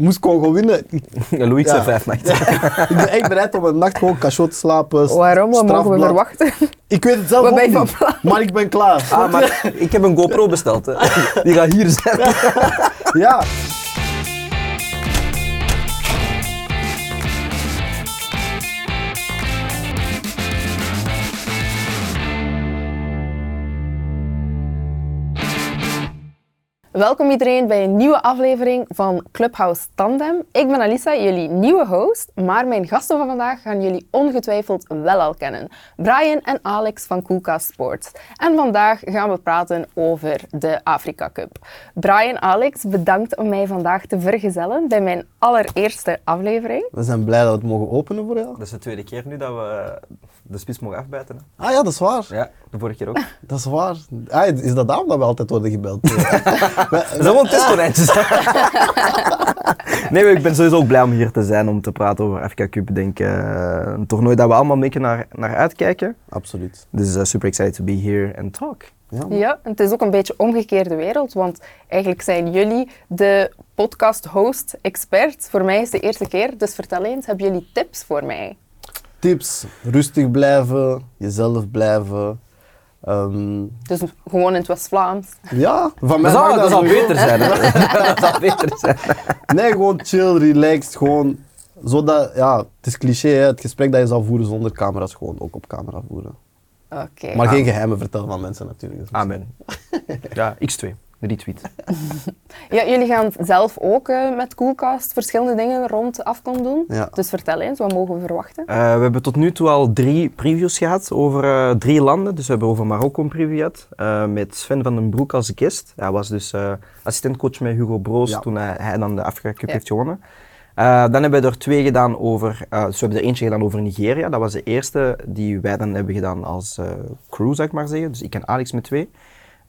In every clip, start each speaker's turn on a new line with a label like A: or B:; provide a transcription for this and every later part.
A: moest Congo winnen.
B: Louis
A: Ja.
B: vijf nachten.
A: ik ben echt bereid om een nacht gewoon cachot te slapen. st-
C: Waarom? Wat mogen we verwachten?
A: Ik weet het zelf
C: Wat
A: ook niet.
C: van plan?
A: Maar ik ben klaar.
B: Ah, maar ik heb een GoPro besteld. Hè. Die gaat hier zijn.
A: Ja.
C: Welkom iedereen bij een nieuwe aflevering van Clubhouse Tandem. Ik ben Alisa, jullie nieuwe host, maar mijn gasten van vandaag gaan jullie ongetwijfeld wel al kennen. Brian en Alex van Koelkast Sports. En vandaag gaan we praten over de Afrika Cup. Brian, Alex, bedankt om mij vandaag te vergezellen bij mijn allereerste aflevering.
A: We zijn blij dat we het mogen openen voor jou.
B: Dat is de tweede keer nu dat we de spits mogen afbijten. Hè.
A: Ah ja, dat is waar.
B: Ja, de vorige keer ook.
A: Dat is waar. Ah, is dat daarom dat we altijd worden gebeld?
B: Dat zijn gewoon testkonijntjes. nee, maar ik ben sowieso ook blij om hier te zijn om te praten over Afrika Cup. Ik denk eh, een toernooi dat we allemaal een beetje naar, naar uitkijken.
A: Absoluut.
B: Dus uh, super excited to be here and talk.
A: Ja.
C: Ja, en het is ook een beetje omgekeerde wereld, want eigenlijk zijn jullie de podcast-host-expert. Voor mij is het de eerste keer, dus vertel eens, hebben jullie tips voor mij?
A: Tips: rustig blijven, jezelf blijven. Ehm,
C: Dus gewoon in het West-Vlaams.
A: ja, van
B: Dat
A: mij
B: zou,
A: mag
B: dat zou beter zijn. Hè? dat zou beter zijn.
A: Nee, gewoon chill, relaxed. Gewoon zodat, ja, het is cliché, hè, het gesprek dat je zal voeren zonder camera's, gewoon ook op camera voeren.
C: Oké.
A: Maar geen geheimen vertellen van mensen natuurlijk.
B: Amen. Ja, X2. De retweet.
C: Ja, jullie gaan zelf ook eh, met Coolcast verschillende dingen rond Afcon doen.
A: Ja.
C: Dus vertel eens, wat mogen we verwachten?
B: Eh, we hebben tot nu toe al drie previews gehad over eh, drie landen. Dus we hebben over Marokko een preview gehad. eh, met Sven van den Broek als guest. Hij was dus eh, assistentcoach met Hugo Broos
A: Ja.
B: toen hij, hij dan de Afrika Cup
C: Ja.
B: heeft gewonnen. Eh, dan hebben we er twee gedaan over, eh, dus we hebben er eentje gedaan over Nigeria. Dat was de eerste die wij dan hebben gedaan als eh, crew, zou ik maar zeggen. Dus ik en Alex met twee.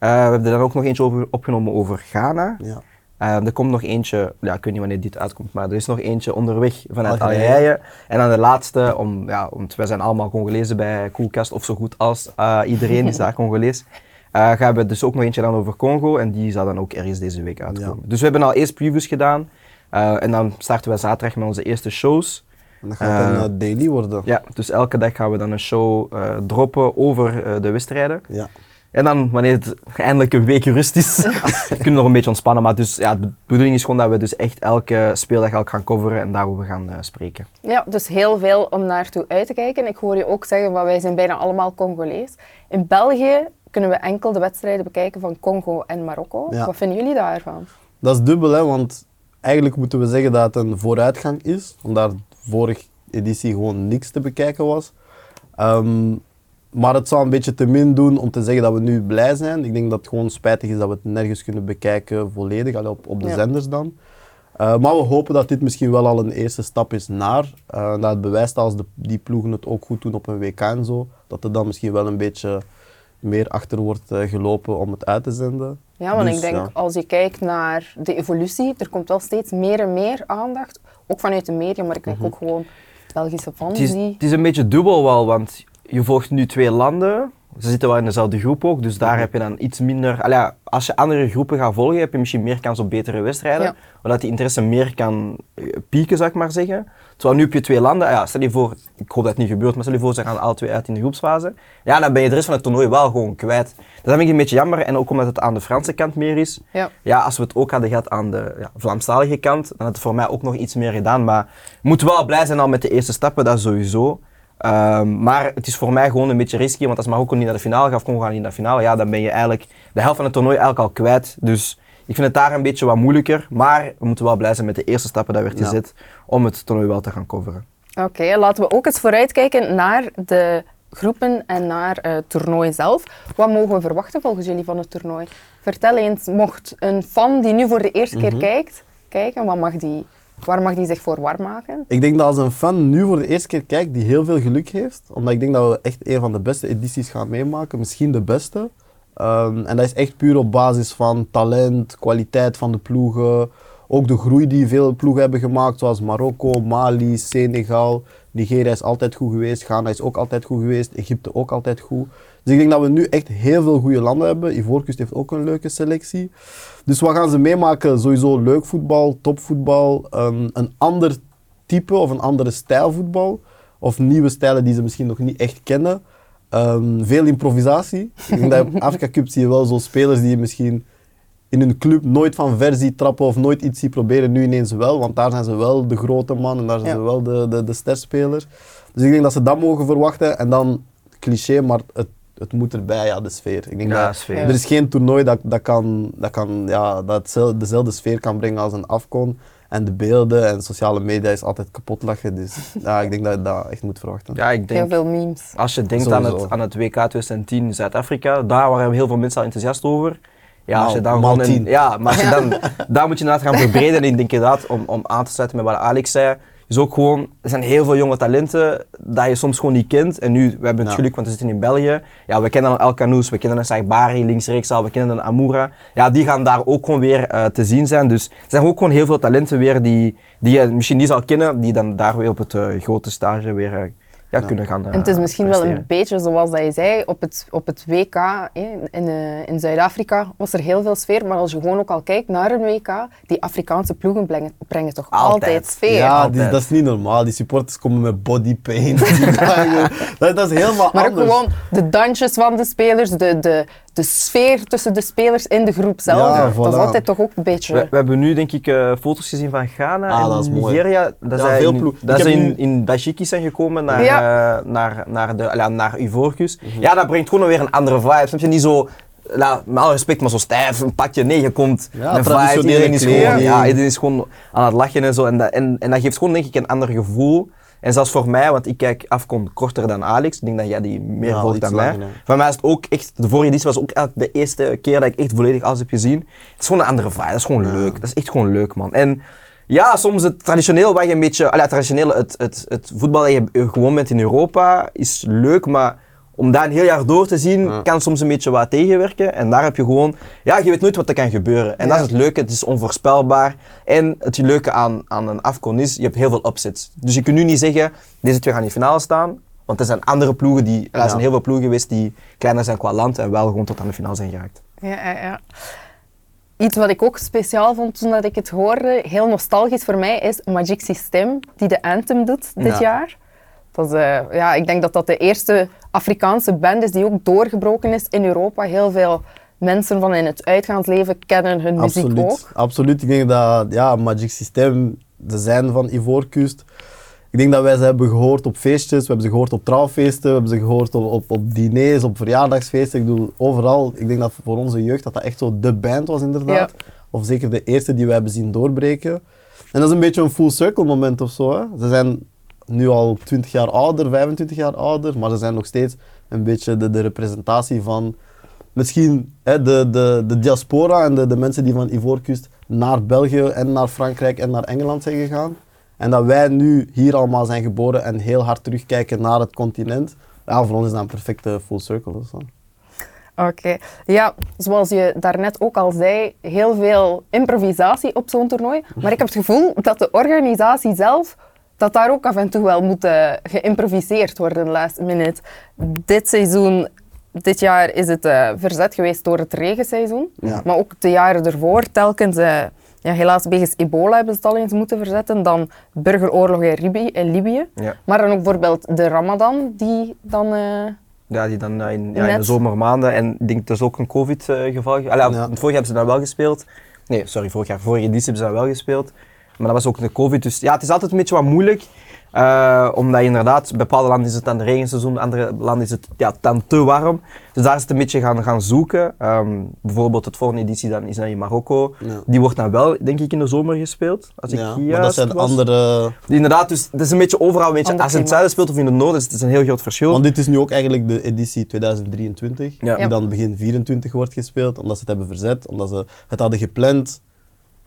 B: Eh, we hebben er dan ook nog eentje over, opgenomen over Ghana.
A: Ja.
B: Eh, er komt nog eentje, ja, ik weet niet wanneer dit uitkomt, maar er is nog eentje onderweg vanuit
A: Algerije.
B: Algerije. En dan de laatste, om, ja, want wij zijn allemaal Congolezen bij Koelkast, of zo goed als eh, iedereen is daar Congolees. Eh, gaan we dus ook nog eentje dan over Congo en die zal dan ook ergens deze week uitkomen.
A: Ja.
B: Dus we hebben al eerst previews gedaan en dan starten we zaterdag met onze eerste shows.
A: En dat gaat
B: eh,
A: daily worden.
B: Ja, dus elke dag gaan we dan een show droppen over de wedstrijden.
A: Ja.
B: En dan, wanneer het eindelijk een week rust is, kunnen we nog een beetje ontspannen. Maar dus, ja, de bedoeling is gewoon dat we dus echt elke speeldag ook gaan coveren en daarover gaan eh, spreken.
C: Ja, dus heel veel om naartoe uit te kijken. Ik hoor je ook zeggen, want wij zijn bijna allemaal Congolees. In België kunnen we enkel de wedstrijden bekijken van Congo en Marokko.
A: Ja.
C: Wat vinden jullie daarvan?
A: Dat is dubbel, hè, want eigenlijk moeten we zeggen dat het een vooruitgang is, omdat de vorige editie gewoon niks te bekijken was. Ehm, maar het zou een beetje te min doen om te zeggen dat we nu blij zijn. Ik denk dat het gewoon spijtig is dat we het nergens kunnen bekijken volledig, allee, op, op de
C: Ja.
A: zenders dan. Eh, maar we hopen dat dit misschien wel al een eerste stap is naar. eh, dat het bewijst als de, die ploegen het ook goed doen op een WK en zo, dat er dan misschien wel een beetje meer achter wordt eh, gelopen om het uit te zenden.
C: Ja, want
A: Dus,
C: ik denk,
A: ja.
C: als je kijkt naar de evolutie, er komt wel steeds meer en meer aandacht. Ook vanuit de media, maar ik denk ook gewoon Belgische fans
B: Het is,
C: die...
B: het is een beetje dubbel wel, want je volgt nu twee landen. Ze zitten wel in dezelfde groep ook, dus daar heb je dan iets minder... Allee, ja, als je andere groepen gaat volgen, heb je misschien meer kans op betere wedstrijden.
C: Ja.
B: Omdat die interesse meer kan eh, pieken, zou ik maar zeggen. Terwijl nu heb je twee landen, ja, stel je voor, ik hoop dat het niet gebeurt, maar stel je voor, ze gaan alle twee uit in de groepsfase. Ja, dan ben je de rest van het toernooi wel gewoon kwijt. Dat vind ik een beetje jammer, en ook omdat het aan de Franse kant meer is.
C: Ja.
B: Ja, als we het ook hadden gehad aan de ja, Vlaamstalige kant, dan had het voor mij ook nog iets meer gedaan. Maar we moeten wel blij zijn al met de eerste stappen, dat sowieso. Ehm, maar het is voor mij gewoon een beetje risky, want als Marokko niet naar de finale gaat of Congo gaat niet naar de finale, ja, dan ben je eigenlijk de helft van het toernooi eigenlijk al kwijt. Dus ik vind het daar een beetje wat moeilijker, maar we moeten wel blij zijn met de eerste stappen die werd
A: Ja.
B: gezet om het toernooi wel te gaan coveren.
C: Oké, laten we ook eens vooruitkijken naar de groepen en naar eh, het toernooi zelf. Wat mogen we verwachten volgens jullie van het toernooi? Vertel eens, mocht een fan die nu voor de eerste keer kijkt, kijken, wat mag die, waar mag die zich voor warm maken?
A: Ik denk dat als een fan nu voor de eerste keer kijkt, die heel veel geluk heeft. Omdat ik denk dat we echt een van de beste edities gaan meemaken. Misschien de beste. Ehm, en dat is echt puur op basis van talent, kwaliteit van de ploegen. Ook de groei die veel ploegen hebben gemaakt, zoals Marokko, Mali, Senegal. Nigeria is altijd goed geweest. Ghana is ook altijd goed geweest. Egypte ook altijd goed. Dus ik denk dat we nu echt heel veel goede landen hebben. Ivoorkust heeft ook een leuke selectie. Dus wat gaan ze meemaken? Sowieso leuk voetbal, topvoetbal, een, een ander type of een andere stijl voetbal. Of nieuwe stijlen die ze misschien nog niet echt kennen. Ehm, veel improvisatie. Ik denk dat op Afrika Cup zie je wel zo spelers die je misschien in hun club nooit van ver ziet trappen of nooit iets ziet proberen, nu ineens wel. Want daar zijn ze wel de grote man en daar zijn
C: Ja.
A: ze wel de, de, de sterspelers. Dus ik denk dat ze dat mogen verwachten. En dan, cliché, maar het, het moet erbij, ja, de sfeer. Ik denk
B: Ja,
A: dat
B: sfeer.
A: Er is geen toernooi dat, dat, kan, dat, kan, ja, dat dezelfde sfeer kan brengen als een Afcon. En de beelden en sociale media is altijd kapot lachen. Dus ja, ik denk dat je dat echt moet verwachten.
B: Ja, ik
C: Heel
B: denk,
C: veel memes.
B: als je denkt aan het, aan het WK 2010 Zuid-Afrika, daar waren heel veel mensen al enthousiast over. Ja, als je dan gewoon een- ja, maar als je dan, daar moet je inderdaad gaan verbreden. En ik denk inderdaad, om, om aan te sluiten met wat Alex zei, is ook gewoon, er zijn heel veel jonge talenten dat je soms gewoon niet kent. En nu, we hebben het geluk, want we zitten in België. Ja, we kennen dan El Canoes, we kennen Sagbari links-rechts al, we kennen dan Amoura. Ja, die gaan daar ook gewoon weer eh, te zien zijn. Dus er zijn ook gewoon heel veel talenten weer die, die je misschien niet zal kennen, die dan daar weer op het eh, grote stage weer eh, ja, kunnen gaan
C: En het is
B: eh,
C: misschien wel een beetje zoals dat je zei, op het, op het WK hè, in, eh, in Zuid-Afrika was er heel veel sfeer. Maar als je gewoon ook al kijkt naar een WK, die Afrikaanse ploegen brengen, brengen toch altijd,
B: Altijd.
C: sfeer.
A: Ja,
B: altijd.
A: die, dat is niet normaal. Die supporters komen met bodypaint. Die hangen. dat, dat is helemaal
C: Maar ook
A: anders.
C: gewoon de dansjes van de spelers, de, de, de sfeer tussen de spelers in de groep zelf.
A: Ja,
C: Dat is altijd toch ook een beetje...
B: We, we hebben nu denk ik eh, foto's gezien van Ghana
A: Ah,
B: en
A: dat is mooi.
B: Nigeria. Dat
A: Ja,
B: zij
A: veel
B: in,
A: ploeg-
B: dat
A: heb
B: in, in Dashiki zijn gekomen naar,
C: Ja.
B: eh, naar, naar, de, ja, naar Ivoorkust.
A: Mhm.
B: Ja, dat brengt gewoon weer een andere vibe. Snap je? Niet zo, la, met alle respect, maar zo stijf, een pakje. Nee, je komt
A: Ja,
B: met vibe. Iedereen is, gewoon, ja, iedereen is gewoon aan het lachen en zo. En dat, en, en dat geeft gewoon denk ik een ander gevoel. En zelfs voor mij, want ik kijk Afcon korter dan Alex. Ik denk dat jij die meer
A: Ja,
B: volgt dan mij. Voor mij is het ook echt, de vorige editie was ook de eerste keer dat ik echt volledig alles heb gezien. Het is gewoon een andere vibe, dat is gewoon leuk. Dat is echt gewoon leuk, man. En ja, soms het traditioneel wat je een beetje, allee, het traditionele, het, het, het voetbal dat je gewoon bent in Europa is leuk, maar om dat een heel jaar door te zien,
A: Ja.
B: kan soms een beetje wat tegenwerken. En daar heb je gewoon, ja, je weet nooit wat er kan gebeuren. En dat is het leuke, het is onvoorspelbaar. En het leuke aan, aan een Afcon is, je hebt heel veel upsets. Dus je kunt nu niet zeggen, deze twee gaan in de finale staan. Want er zijn andere ploegen, die, er
A: Ja.
B: zijn heel veel ploegen geweest die kleiner zijn qua land en wel gewoon tot aan de finale zijn geraakt.
C: Ja, ja, ja. Iets wat ik ook speciaal vond toen dat ik het hoorde, heel nostalgisch voor mij, is Magic System, die de Anthem doet dit
A: Ja.
C: jaar. Dat is, eh, ja, ik denk dat dat de eerste Afrikaanse band is die ook doorgebroken is in Europa. Heel veel mensen van in het uitgaansleven kennen hun muziek ook.
A: Absoluut. Ik denk dat ja, Magic System, ze zijn van Ivoorkust. Ik denk dat wij ze hebben gehoord op feestjes, we hebben ze gehoord op trouwfeesten, we hebben ze gehoord op, op, op diners, op verjaardagsfeesten. Ik bedoel, overal. Ik denk dat voor onze jeugd dat dat echt zo de band was inderdaad. Of zeker de eerste die we hebben zien doorbreken. En dat is een beetje een full circle moment of zo. Hè. Ze zijn nu al 20 jaar ouder, 25 jaar ouder, maar ze zijn nog steeds een beetje de, de representatie van misschien hè, de, de, de diaspora en de, de mensen die van Ivoorkust naar België en naar Frankrijk en naar Engeland zijn gegaan. En dat wij nu hier allemaal zijn geboren en heel hard terugkijken naar het continent. Ja, voor ons is dat een perfecte full circle. Dus.
C: Oké. Ja, zoals je daarnet ook al zei, heel veel improvisatie op zo'n toernooi. Maar ik heb het gevoel dat de organisatie zelf, dat daar ook af en toe wel moet eh, geïmproviseerd worden last minute. Dit seizoen, dit jaar is het eh, verzet geweest door het regenseizoen.
A: Ja.
C: Maar ook de jaren ervoor, telkens, eh, ja, helaas wegens ebola hebben ze het al eens moeten verzetten. Dan burgeroorlog in, Libië, in Libië.
B: Ja.
C: Maar dan ook bijvoorbeeld de Ramadan, die dan... eh,
B: Ja, die dan eh, in, ja, in de zomermaanden. En ik denk dat is ook een covid-geval. Allee,
A: Ja.
B: Vorig jaar hebben ze dat wel gespeeld. Nee, sorry, vorig jaar. Vorige editie hebben ze dat wel gespeeld. Maar dat was ook de covid. Dus ja, het is altijd een beetje wat moeilijk. Eh, omdat inderdaad, bij bepaalde landen is het dan de regenseizoen, andere landen is het ja, dan te warm. Dus daar is het een beetje gaan, gaan zoeken. Ehm, bijvoorbeeld het volgende editie dan is dan in Marokko.
A: Ja.
B: Die wordt dan wel, denk ik, in de zomer gespeeld. Als ik
A: Ja,
B: juist
A: maar dat zijn
B: was.
A: andere...
B: Inderdaad, dus het is een beetje overal. Een beetje, als je in het zuiden speelt of in het noorden, is het is een heel groot verschil.
A: Want dit is nu ook eigenlijk de editie 2023,
B: Ja.
A: die dan begin 24 wordt gespeeld, omdat ze het hebben verzet, omdat ze het hadden gepland.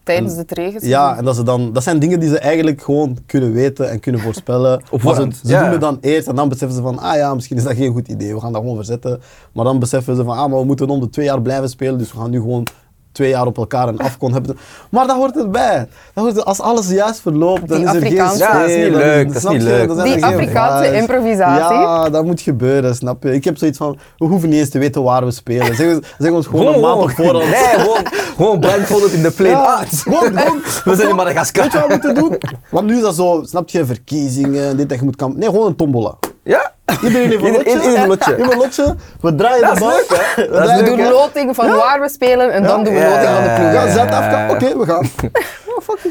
C: Tijdens
A: En-
C: het regenseizoen.
A: Ja, en dat, ze dan, dat zijn dingen die ze eigenlijk gewoon kunnen weten en kunnen voorspellen.
B: Op
A: Maar ze, ze
B: ja.
A: doen het dan eerst en dan beseffen ze van, ah ja, misschien is dat geen goed idee, we gaan dat gewoon verzetten. Maar dan beseffen ze van, ah, maar we moeten om de twee jaar blijven spelen, dus we gaan nu gewoon twee jaar op elkaar een afkon hebben. Maar dat hoort erbij. Dat hoort er- als alles juist verloopt, dan
C: Die
A: is er geen.
B: Ja, dat is niet leuk, dat is niet leuk.
C: Die Afrikaanse improvisatie.
A: Ja, dat moet gebeuren, snap je? Ik heb zoiets van, we hoeven niet eens te weten waar we spelen. Zeg, ons- zeg ons gewoon een maand op voorhand.
B: Nee, gewoon, gewoon blindfolded in de plane.
A: Ja,
B: Ah,
A: gewoon, gewoon.
B: we zijn in Madagaskar.
A: Weet je wat we moeten doen? Want nu is dat zo, snap je, verkiezingen, dit dat je moet kampen. Nee, gewoon een tombola.
B: Ja?
A: Iedereen heeft een lotje.
B: ieder heeft een lotje.
A: Ieder lotje. We draaien
B: Dat
A: de bal.
B: leuk?
A: We
B: Dat
C: doen loting van waar we spelen en dan doen we
B: Ja,
C: loting van de
B: ja,
C: ploeg.
A: Ja,
B: ja.
A: zet af. Oké, we gaan.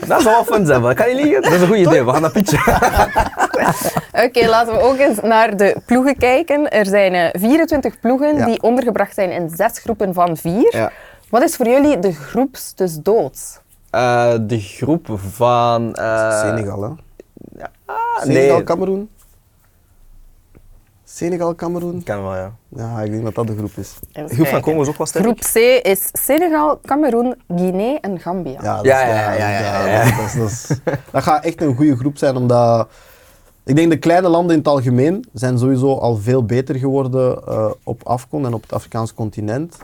B: Dat zou wel fun zijn, maar dat kan niet liegen. Dat is een goed idee, we gaan naar pitchen.
C: Oké, laten we ook eens naar de ploegen kijken. Er zijn eh, 24 ploegen
A: Ja.
C: die ondergebracht zijn in zes groepen van vier.
B: Ja.
C: Wat is voor jullie de groeps dus doods?
B: Eh, de groep van... eh,
A: Senegal, hè?
B: ah,
A: Senegal,
B: nee.
A: Cameroen. Senegal, Cameroen.
B: Kan wel, ja.
A: Ja, ik denk dat dat de groep is.
B: Groep van. Congo is ook wel sterk.
C: Groep C is Senegal, Cameroen, Guinea en Gambia.
A: Ja, dat,
B: Ja,
A: is-
B: ja, ja, ja, ja.
A: Dat, is- dat, is- gaat echt een goede groep zijn, omdat... Ik denk de kleine landen in het algemeen zijn sowieso al veel beter geworden eh, op Afcon en op het Afrikaanse continent.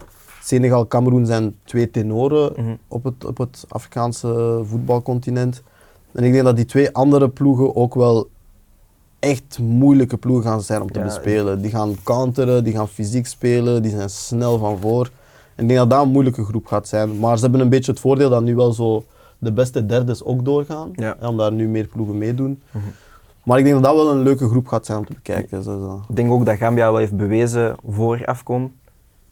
A: Senegal, Cameroen zijn twee tenoren
B: Mhm.
A: op, het, op het Afrikaanse voetbalcontinent. En ik denk dat die twee andere ploegen ook wel echt moeilijke ploegen gaan zijn om te
B: Ja,
A: bespelen. Die gaan counteren, die gaan fysiek spelen, die zijn snel van voor. En ik denk dat dat een moeilijke groep gaat zijn. Maar ze hebben een beetje het voordeel dat nu wel zo de beste derdes ook doorgaan.
B: Ja.
A: hè, Omdat er nu meer ploegen meedoen. Maar ik denk dat dat wel een leuke groep gaat zijn om te bekijken. Zo, zo.
B: Ik denk ook dat Gambia wel heeft bewezen voor Afcon.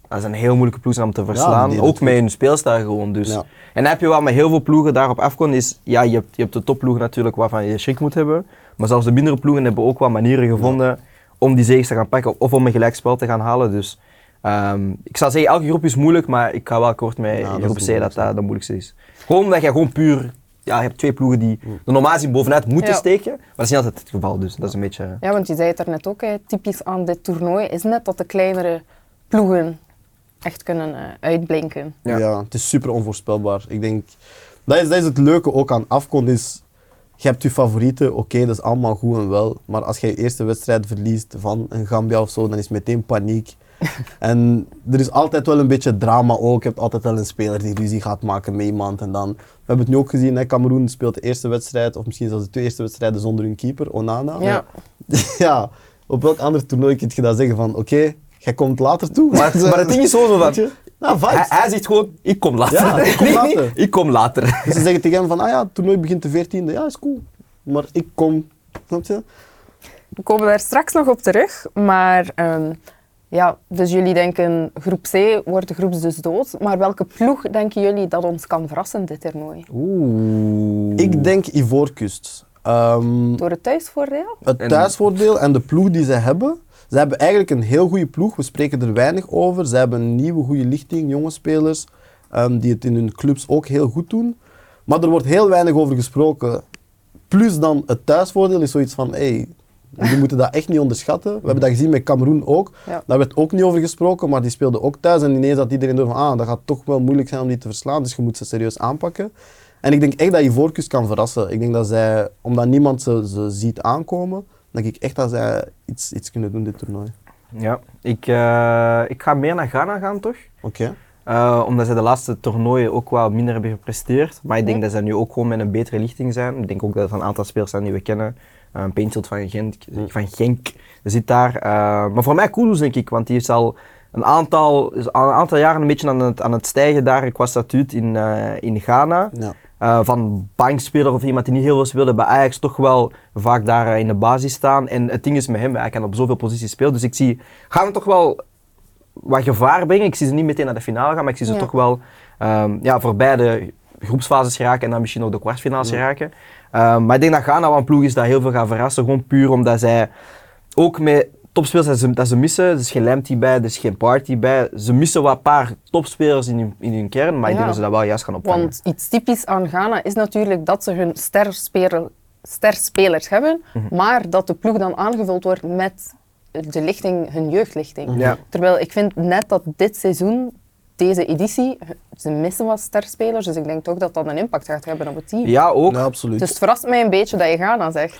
B: Dat is een heel moeilijke ploeg om te verslaan. ook
A: doen
B: met hun speelstijl gewoon. Dus.
A: Ja.
B: En dan heb je wel met heel veel ploegen daar op Afcon. Is, ja, je, hebt, je hebt de topploegen natuurlijk waarvan je schrik moet hebben. Maar zelfs de mindere ploegen hebben ook wel manieren gevonden om die zegens te gaan pakken of om een gelijkspel te gaan halen. Dus ehm, ik zou zeggen, elke groep is moeilijk, maar ik ga wel akkoord met
A: Ja,
B: groep
A: de
B: C dat dat de moeilijkste is. Gewoon omdat je gewoon puur... Ja, je hebt twee ploegen die er normaal gezien bovenuit moeten
C: Ja.
B: steken, maar dat is niet altijd het geval. Dus dat is een beetje...
C: Ja, want je zei het er net ook, hè, typisch aan dit toernooi is net dat de kleinere ploegen echt kunnen eh, uitblinken.
B: Ja.
A: Ja. het is super onvoorspelbaar. Ik denk, dat is, dat is het leuke ook aan Afcon is, je hebt je favorieten, oké, dat is allemaal goed en wel. Maar als je je eerste wedstrijd verliest van een Gambia of zo, dan is meteen paniek. en er is altijd wel een beetje drama ook. Je hebt altijd wel een speler die ruzie gaat maken met iemand. En dan, we hebben het nu ook gezien, hè, Cameroen speelt de eerste wedstrijd, of misschien zelfs de twee eerste wedstrijden zonder hun keeper, Onana.
C: Ja.
A: ja, op welk ander toernooi kun je dat zeggen van, oké, jij komt later toe.
B: Maar, maar het ding is zo zo van...
A: Nou.
B: Hij, hij zegt gewoon, ik kom later.
A: Ja, ik kom
B: Nee,
A: later.
B: nee, ik kom later.
A: Dus ze zeggen tegen hem van, ah ja, het toernooi begint de 14e. Ja, is cool. Maar ik kom, snap je?
C: We komen daar straks nog op terug, maar ehm, ja, dus jullie denken groep C wordt de groeps dus dood. Maar welke ploeg denken jullie dat ons kan verrassen dit toernooi?
B: Oeh.
A: Ik denk Ivoorkust. Ehm,
C: Door het thuisvoordeel?
A: het thuisvoordeel en de ploeg die ze hebben. Ze hebben eigenlijk een heel goede ploeg. We spreken er weinig over. Ze hebben een nieuwe goede lichting, jonge spelers, ehm, die het in hun clubs ook heel goed doen. Maar er wordt heel weinig over gesproken. Plus dan het thuisvoordeel is zoiets van, hey, we moeten dat echt niet onderschatten. We hebben dat gezien met Cameroen ook.
C: Ja.
A: Daar werd ook niet over gesproken, maar die speelden ook thuis. En ineens had iedereen door van, ah, dat gaat toch wel moeilijk zijn om die te verslaan. Dus je moet ze serieus aanpakken. En ik denk echt dat Ivoorkust kan verrassen. Ik denk dat zij, omdat niemand ze, ze ziet aankomen, denk ik echt dat zij iets, iets kunnen doen dit toernooi.
B: Ja, ik, eh, ik ga meer naar Ghana gaan toch?
A: Oké.
B: Eh, omdat zij de laatste toernooien ook wel minder hebben gepresteerd. Maar ik denk
C: Ja.
B: dat zij nu ook gewoon met een betere lichting zijn. Ik denk ook dat er een aantal spelers zijn die we kennen. Uh, Painfield van Genk, van Genk zit daar. Eh, maar voor mij Kudus denk ik, want die is al een aantal, is al een aantal jaren een beetje aan het, aan het stijgen daar qua statuut in, eh, in Ghana.
A: Ja.
B: Eh, van bankspeler of iemand die niet heel veel speelde bij Ajax, toch wel vaak daar eh, in de basis staan. En het ding is met hem, hij kan op zoveel posities spelen. Dus ik zie, gaan we toch wel wat gevaar brengen. Ik zie ze niet meteen naar de finale gaan, maar ik zie ze
C: Ja.
B: toch wel ehm, ja, voorbij de groepsfases geraken en dan misschien ook de kwartfinales geraken. Ehm, maar ik denk dat Ghana wel een ploeg is dat heel veel gaat verrassen. Gewoon puur omdat zij ook met topspelers dat ze, dat ze missen. Er is geen Lamptey bij, er is geen Party bij. Ze missen wat paar topspelers in hun, in hun kern, maar ik denk dat ze dat wel juist gaan opvangen.
C: Want iets typisch aan Ghana is natuurlijk dat ze hun sterspelers, sterspelers hebben,
B: Mhm.
C: maar dat de ploeg dan aangevuld wordt met de lichting, hun jeugdlichting.
B: Ja.
C: Terwijl ik vind net dat dit seizoen, deze editie, ze missen wat sterspelers, dus ik denk toch dat dat een impact gaat hebben op het team.
B: Ja, ook.
A: Ja, absoluut.
C: Dus het verrast mij een beetje dat je Ghana zegt.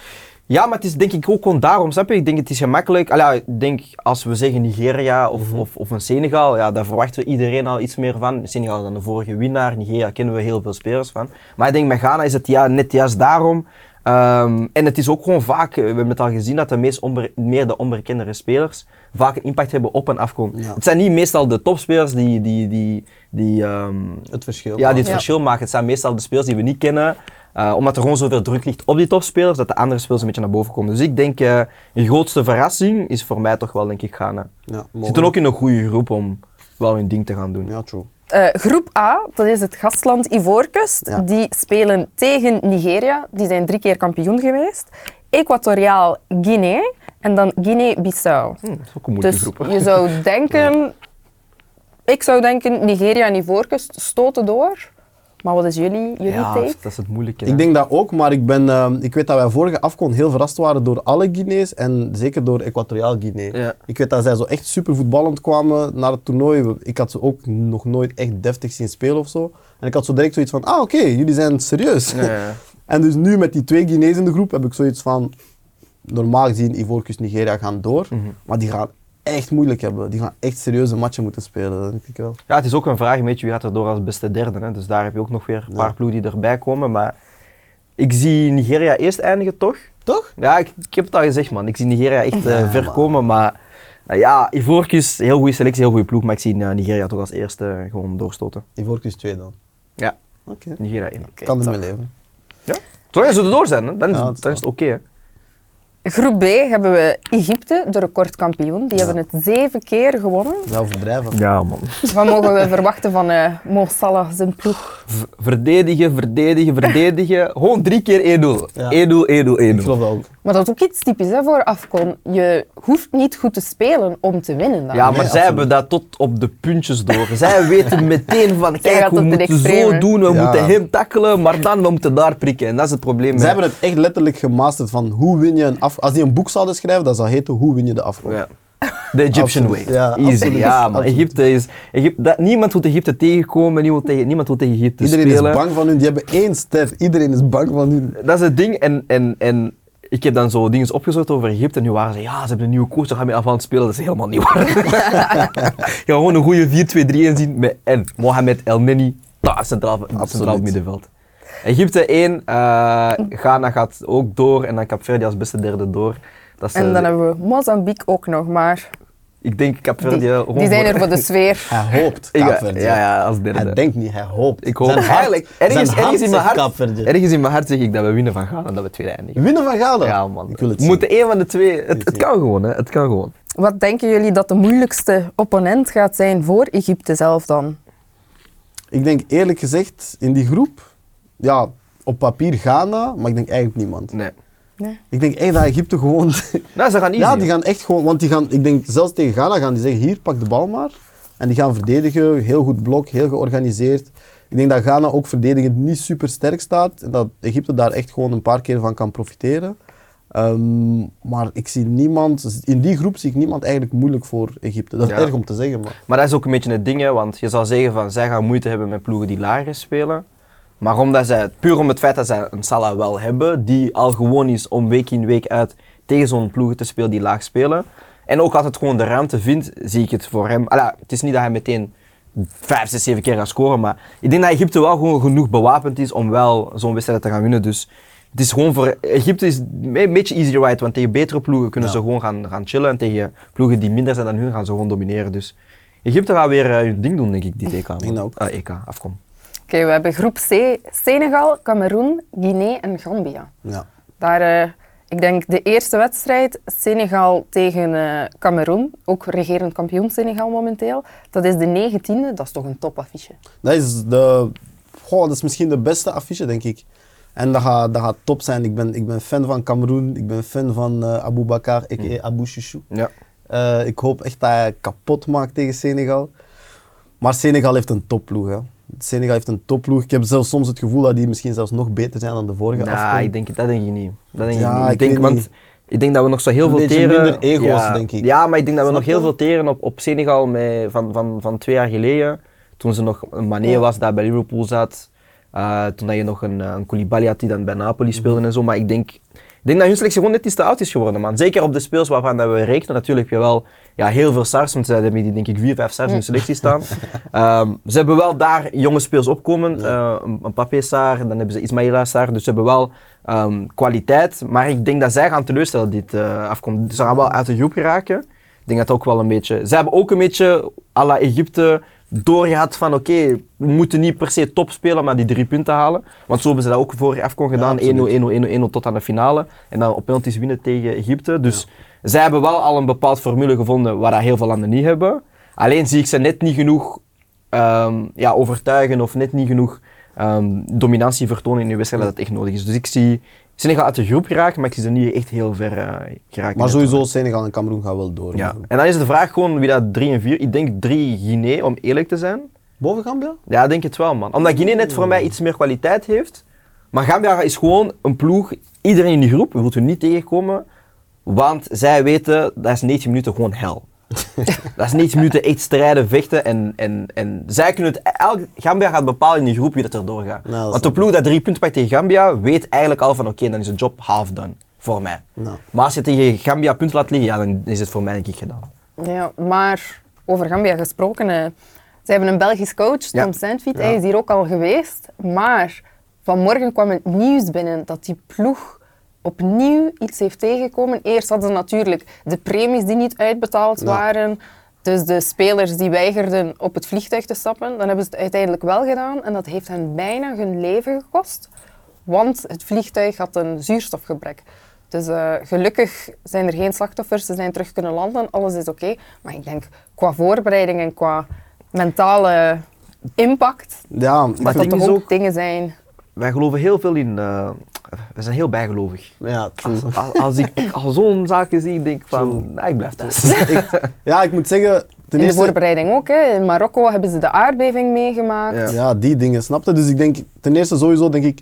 B: Ja, maar het is denk ik ook gewoon daarom, snap je? Ik denk het is gemakkelijk. Allee, ik denk als we zeggen Nigeria of,
A: Mhm.
B: of, of een Senegal, ja, daar verwachten we iedereen al iets meer van. Senegal is dan de vorige winnaar, Nigeria kennen we heel veel spelers van. Maar ik denk met Ghana is het ja, net juist daarom. Ehm, en het is ook gewoon vaak, eh, we hebben het al gezien, dat de meest meer de onbekendere spelers vaak een impact hebben op en afkom.
A: Ja.
B: Het zijn niet meestal de topspelers die, die, die, die, ehm,
A: Het verschil.
B: ja, die het
C: Ja.
B: verschil maken. Het zijn meestal de spelers die we niet kennen. Eh, omdat er gewoon zoveel druk ligt op die topspelers, dat de andere spelers een beetje naar boven komen. Dus ik denk, eh de grootste verrassing is voor mij toch wel, denk ik, Ghana.
A: Ja,
B: zitten ook in een goede groep om wel hun ding te gaan doen.
A: Ja, true.
C: Eh, groep A, dat is het gastland Ivoorkust.
A: Ja.
C: Die spelen tegen Nigeria. Die zijn drie keer kampioen geweest. Equatoriaal Guinea en dan Guinea-Bissau.
B: Hm, dat is ook een moeilijke
C: Dus
B: groep. hè.
C: je zou denken... Ik zou denken, Nigeria en Ivoorkust stoten door. Maar wat is jullie, jullie
B: ja,
C: take?
B: dat is het moeilijke. hè.
A: Ik denk dat ook, maar ik, ben, ehm, ik weet dat wij vorige afkon heel verrast waren door alle Guinea's en zeker door Equatoriaal Guinea.
B: Ja.
A: Ik weet dat zij zo echt super voetballend kwamen naar het toernooi. Ik had ze ook nog nooit echt deftig zien spelen of zo. En ik had zo direct zoiets van, ah oké, jullie zijn serieus.
B: Ja, ja.
A: En dus nu met die twee Guinea's in de groep heb ik zoiets van, normaal gezien Ivoorkust Nigeria gaan door,
B: Mhm.
A: maar die gaan echt moeilijk hebben. Die gaan echt serieuze matchen moeten spelen, denk ik wel.
B: Ja, het is ook een vraag, weet je, wie gaat er door als beste derde. Hè? Dus daar heb je ook nog weer een
A: Ja.
B: paar ploegen die erbij komen. Maar ik zie Nigeria eerst eindigen, toch?
A: Toch?
B: Ja, ik, ik heb het al gezegd, man. Ik zie Nigeria echt eh,
A: Ja,
B: ver
A: man.
B: komen. Maar eh, ja, Ivoorkust, heel goede selectie, heel goede ploeg. Maar ik zie eh, Nigeria toch als eerste eh, gewoon doorstoten.
A: Ivoorkust 2 dan.
B: Ja,
A: Oké,
B: Nigeria 1.
A: kan ermee leven.
B: Zolang ze erdoor zijn, hè, dan is,
A: Ja,
B: dan is het oké.
C: Groep B hebben we Egypte, de recordkampioen. Die
A: Ja.
C: hebben het zeven keer gewonnen.
A: Nou, overdrijven.
B: Ja, man.
C: Wat mogen we verwachten van eh Mo Salah zijn ploeg?
B: V- verdedigen, verdedigen, verdedigen. Gewoon drie keer 1-0. 1-0,
A: Ja.
B: 1-0, 1-0.
A: Ik geloof dat ook.
C: Maar dat is ook iets typisch hè, voor Afcon. Je hoeft niet goed te spelen om te winnen. Dan.
B: Ja, maar
A: Nee,
B: zij
A: absoluut.
B: hebben dat tot op de puntjes door. zij weten meteen van, kijk, we moeten zo doen, we
A: Ja.
B: moeten hem tackelen, maar dan, we moeten daar prikken. En dat is het probleem.
A: Ze
B: met-
A: hebben het echt letterlijk gemasterd van hoe win je een Als die een boek zouden schrijven, dat zou heten hoe win je de.
B: Ja. De Egyptian
A: Absoluut.
B: way.
A: Ja,
B: Easy.
A: absoluut.
B: Ja, maar. Egypte is... Egypte, dat, niemand wil Egypte tegenkomen, niemand, tegen, niemand wil tegen Egypte
A: Iedereen
B: spelen.
A: is bang van hun, die hebben één ster. Iedereen is bang van hun.
B: Dat is het ding. En, en, en ik heb dan zo dingen opgezocht over Egypte en nu waren ze, ja, ze hebben een nieuwe coach, dan gaan we af aan het spelen. Dat is helemaal niet waar. Je gaat gewoon een goede 4-2-3 zien met en Mohamed El Neni, daar centraal, centraal op middenveld. Egypte 1, eh Ghana gaat ook door en dan Capverdi als beste derde door. Dat is,
C: En
B: eh,
C: dan hebben we Mozambique ook nog, maar
B: Ik denk Capverdi
C: die,
B: gewoon
C: die zijn er voor de sfeer.
A: Hij hoopt Kaapverdi.
B: ja, ja, als derde.
A: Hij denkt niet, hij hoopt.
B: Ik hoop eigenlijk, ergens,
A: zijn
B: ergens, in mijn hart, ergens in mijn hart zeg ik dat we winnen van Ghana en dat we tweede eindigen.
A: Winnen van Ghana?
B: Ja man,
A: Ik wil het
B: we moeten één van de twee, het, het kan gewoon hè, het kan gewoon.
C: Wat denken jullie dat de moeilijkste opponent gaat zijn voor Egypte zelf dan?
A: Ik denk eerlijk gezegd, in die groep, ja, op papier Ghana, maar ik denk eigenlijk niemand.
B: Nee.
C: Nee.
A: Ik denk echt dat Egypte gewoon...
B: Nou, ze gaan easy.
A: ja, die gaan echt gewoon... Want die gaan, ik denk zelfs tegen Ghana gaan die zeggen, hier, pak de bal maar. En die gaan verdedigen, heel goed blok, heel georganiseerd. Ik denk dat Ghana ook verdedigend niet super sterk staat. En dat Egypte daar echt gewoon een paar keer van kan profiteren. Ehm, maar ik zie niemand... In die groep zie ik niemand eigenlijk moeilijk voor Egypte. Dat is
B: Ja.
A: erg om te zeggen, maar...
B: Maar dat is ook een beetje het ding, hè, want je zou zeggen van zij gaan moeite hebben met ploegen die lager spelen. Maar omdat zij, puur om het feit dat zij een Salah wel hebben, die al gewoon is om week in week uit tegen zo'n ploegen te spelen die laag spelen. En ook altijd gewoon de ruimte vindt, zie ik het voor hem. Alla, het is niet dat hij meteen 5, 6, 7 keer gaat scoren, maar ik denk dat Egypte wel gewoon genoeg bewapend is om wel zo'n wedstrijd te gaan winnen. Dus het is gewoon voor Egypte is een beetje easy ride, want tegen betere ploegen kunnen
A: Ja.
B: ze gewoon gaan, gaan chillen en tegen ploegen die minder zijn dan hun gaan ze gewoon domineren. Dus Egypte gaat weer eh, hun ding doen, denk ik, dit EK. man.
A: denk dat ook.
B: Ah, EK, afkom.
C: Oké, we hebben groep C, Senegal, Cameroen, Guinea en Gambia.
A: Ja.
C: Daar, eh, ik denk de eerste wedstrijd, Senegal tegen eh Cameroen, ook regerend kampioen Senegal momenteel. Dat is de negentiende, dat is toch een topaffiche.
A: Dat is, de, goh, dat is misschien de beste affiche, denk ik. En dat gaat, dat gaat top zijn. Ik ben, ik ben fan van Cameroen. Ik ben fan van eh Abu Bakar, a.k.a. Abu Chouchou.
B: Ja.
A: Eh, ik hoop echt dat hij kapot maakt tegen Senegal. Maar Senegal heeft een topploeg. Hè. Senegal heeft een topploeg. Ik heb zelfs soms het gevoel dat die misschien zelfs nog beter zijn dan de vorige afkomst.
B: ik denk, dat denk ik niet. Dat denk
A: Ja,
B: ik niet.
A: ik
B: denk, want
A: niet.
B: ik denk dat we nog zo heel
A: Een
B: veel teren...
A: minder ego's,
B: ja,
A: denk ik.
B: Ja, maar ik denk dat we
A: Snap
B: nog heel veel teren op, op Senegal met, van, van, van twee jaar geleden. Toen ze nog een Mané was, daar bij Liverpool zat. Eh, toen dat je nog een, eh, een Koulibaly had die dan bij Napoli speelde en zo. Maar ik denk, Ik denk dat hun selectie gewoon net iets te oud is geworden, man. Zeker op de speels waarvan dat we rekenen. Natuurlijk heb je wel ja, heel veel stars, want ze hebben die denk ik vier, vijf stars in hun selectie staan. Ehm, ze hebben wel daar jonge speels opkomen. Eh, een, Papé Sar, dan hebben ze Ismaila Sar. Dus ze hebben wel ehm, kwaliteit. Maar ik denk dat zij gaan teleurstellen dit eh, afkomt. Ze gaan wel uit de groep geraken. Ik denk dat ook wel een beetje... Ze hebben ook een beetje, à la Egypte, doorgehad van oké, we moeten niet per se top spelen, maar die drie punten halen. Want zo hebben ze dat ook voor Afcon gedaan. 1-0, 1-0, 1-0, 1-0 tot aan de finale. En dan op penalties winnen tegen Egypte. Dus zij hebben wel al een bepaald formule gevonden waar dat heel veel landen niet hebben. Alleen zie ik ze net niet genoeg ehm, ja, overtuigen of net niet genoeg ehm, dominantie vertonen in de wedstrijd dat het echt nodig is. Dus ik zie Senegal uit de groep geraken, maar ik zie ze niet echt heel ver eh, geraken.
A: Maar sowieso, Senegal en Cameroen gaan wel door.
B: Ja. En dan is de vraag gewoon wie dat 3 en 4. Ik denk 3 Guinea, om eerlijk te zijn.
A: Boven Gambia?
B: Ja, ik denk het wel, man. Omdat Guinea net voor mij iets meer kwaliteit heeft. Maar Gambia is gewoon een ploeg. Iedereen in die groep, we moeten niet tegenkomen. Want zij weten, dat is 90 minuten gewoon hel. dat is 90 minuten echt strijden, vechten. En, en, en zij kunnen het... Elk, Gambia gaat bepalen in die groep wie dat erdoor gaat.
A: Nou,
B: Want de ploeg dat drie punten pakt tegen Gambia, weet eigenlijk al van oké, dan is de job half done. Voor mij.
A: Nou.
B: Maar als je tegen Gambia punten laat liggen, ja, dan is het voor mij denk ik gedaan.
C: Ja, maar over Gambia gesproken, eh, ze hebben een Belgisch coach, Tom
B: Ja.
C: Saintfiet, hij is hier ook al geweest. Maar vanmorgen kwam het nieuws binnen dat die ploeg opnieuw iets heeft tegengekomen. Eerst hadden ze natuurlijk de premies die niet uitbetaald
A: Ja.
C: waren. Dus de spelers die weigerden op het vliegtuig te stappen, dan hebben ze het uiteindelijk wel gedaan. En dat heeft hen bijna hun leven gekost. Want het vliegtuig had een zuurstofgebrek. Dus eh, gelukkig zijn er geen slachtoffers, ze zijn terug kunnen landen, alles is oké. Maar ik denk qua voorbereiding en qua mentale impact,
A: Ja,
B: Maar
C: dat dat toch ook- dingen zijn.
B: Wij geloven heel veel in... eh, we zijn heel bijgelovig.
A: ja, true.
B: Als, als, als ik al zo'n zaken zie, denk ik van, nee, ik blijf thuis.
A: ja, ik moet zeggen, ten
C: In de
A: eerste...
C: voorbereiding ook. Hè. In Marokko hebben ze de aardbeving meegemaakt.
B: Ja.
A: Ja, die dingen, snapte. Dus ik denk, ten eerste sowieso denk ik,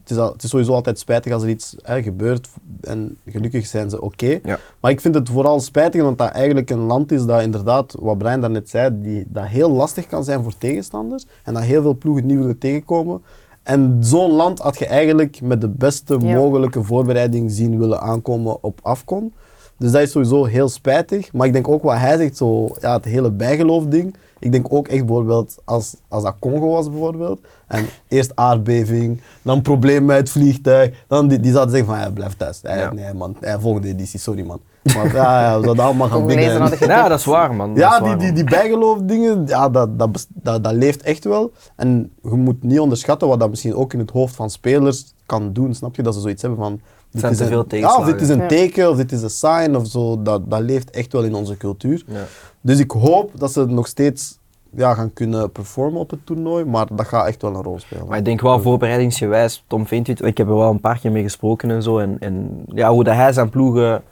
A: het is, al- het is sowieso altijd spijtig als er iets hè, gebeurt en gelukkig zijn ze oké.
B: Ja.
A: Maar ik vind het vooral spijtig omdat dat eigenlijk een land is dat inderdaad, wat Brian daarnet zei, die, dat heel lastig kan zijn voor tegenstanders en dat heel veel ploegen niet willen tegenkomen. En zo'n land had je eigenlijk met de beste
C: Ja.
A: mogelijke voorbereiding zien willen aankomen op Afcon. Dus dat is sowieso heel spijtig. Maar ik denk ook wat hij zegt, zo, ja, het hele bijgeloof ding. Ik denk ook echt bijvoorbeeld als, als dat Congo was bijvoorbeeld. En eerst aardbeving, dan probleem met het vliegtuig. Dan die, die zouden zeggen van ja, blijf thuis. Ja,
B: Ja.
A: Nee man, ja, volgende editie, sorry man. Maar ja, ja, we zouden allemaal gaan bidden.
B: Ja, dat is waar, man. Dat
A: Ja,
B: waar,
A: die, die,
B: man.
A: die bijgeloof dingen, ja, dat, dat, dat, dat leeft echt wel. En je moet niet onderschatten wat dat misschien ook in het hoofd van spelers kan doen. Snap je? Dat ze zoiets hebben van... dit
B: zijn
A: is
B: te
A: een-
B: veel
A: Ja, of dit is een
C: Ja.
A: teken, of dit is een sign, of zo. Dat, dat leeft echt wel in onze cultuur.
B: Ja.
A: Dus ik hoop dat ze nog steeds ja, gaan kunnen performen op het toernooi, maar dat gaat echt wel een rol spelen.
B: Maar ik denk wel voorbereidingsgewijs, Tom Veentwit, ik heb er wel een paar keer mee gesproken en zo. En, en ja, hoe dat hij zijn ploegen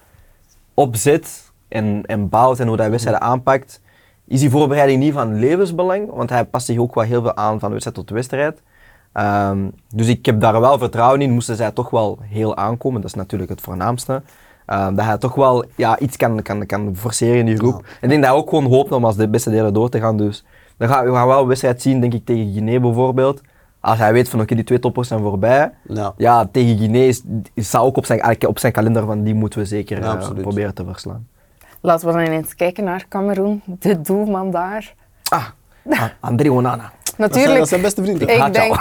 B: opzet en, en bouwt en hoe hij wedstrijden aanpakt, is die voorbereiding niet van levensbelang. Want hij past zich ook wel heel veel aan van wedstrijd tot wedstrijd. Ehm, dus ik heb daar wel vertrouwen in, moesten zij toch wel heel aankomen. Dat is natuurlijk het voornaamste. Ehm, dat hij toch wel ja, iets kan, kan, kan forceren in die groep.
A: Ja.
B: En ik denk dat hij ook gewoon hoopt om als de beste delen door te gaan. Dus dan gaan we gaan wel een wedstrijd zien, denk ik, tegen Guinea bijvoorbeeld. Als hij weet van oké, die twee toppers zijn voorbij.
A: Ja.
B: Ja, tegen Guinea is, is staat ook op zijn, op zijn kalender van die moeten we zeker
A: Ja,
B: eh, proberen te verslaan.
C: Laten we dan eens kijken naar Cameroen, de doelman daar.
B: Ah, André Onana.
A: Dat zijn,
C: Natuurlijk,
A: dat zijn beste vrienden.
C: Ik denk-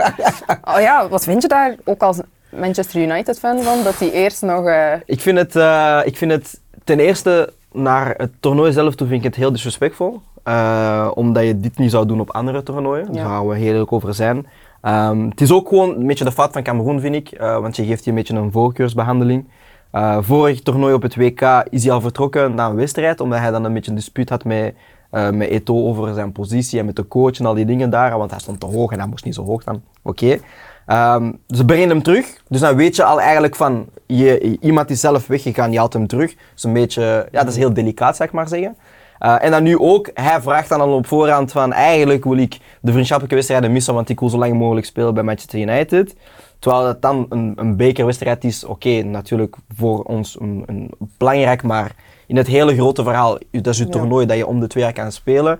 C: oh ja, wat vind je daar ook als Manchester United fan van? Dat die eerst nog. eh,
B: Ik vind, het, eh, ik vind het ten eerste naar het toernooi zelf toe vind ik het heel disrespectvol. Eh, omdat je dit niet zou doen op andere toernooien. Daar gaan we heel eerlijk over zijn. Ehm, het is ook gewoon een beetje de fout van Cameroen, vind ik. eh, want je geeft je een beetje een voorkeursbehandeling. Eh, vorig toernooi op het WK is hij al vertrokken na een wedstrijd, omdat hij dan een beetje een dispuut had met, eh met Eto'o over zijn positie en met de coach en al die dingen daar. Want hij stond te hoog en hij moest niet zo hoog staan. Oké. Ehm, ze brengen hem terug, dus dan weet je al eigenlijk van, je, iemand is zelf weggegaan, je haalt hem terug. Dat is een beetje, ja, dat is heel delicaat, zeg maar zeggen. Eh, en dan nu ook, hij vraagt dan al op voorhand van, eigenlijk wil ik de vriendschappelijke wedstrijden missen, want ik wil zo lang mogelijk spelen bij Manchester United. Terwijl het dan een, een bekerwedstrijd is, oké, natuurlijk voor ons een, een belangrijk, maar in het hele grote verhaal, dat is
C: Ja.
B: toernooi dat je om de twee jaar kan spelen.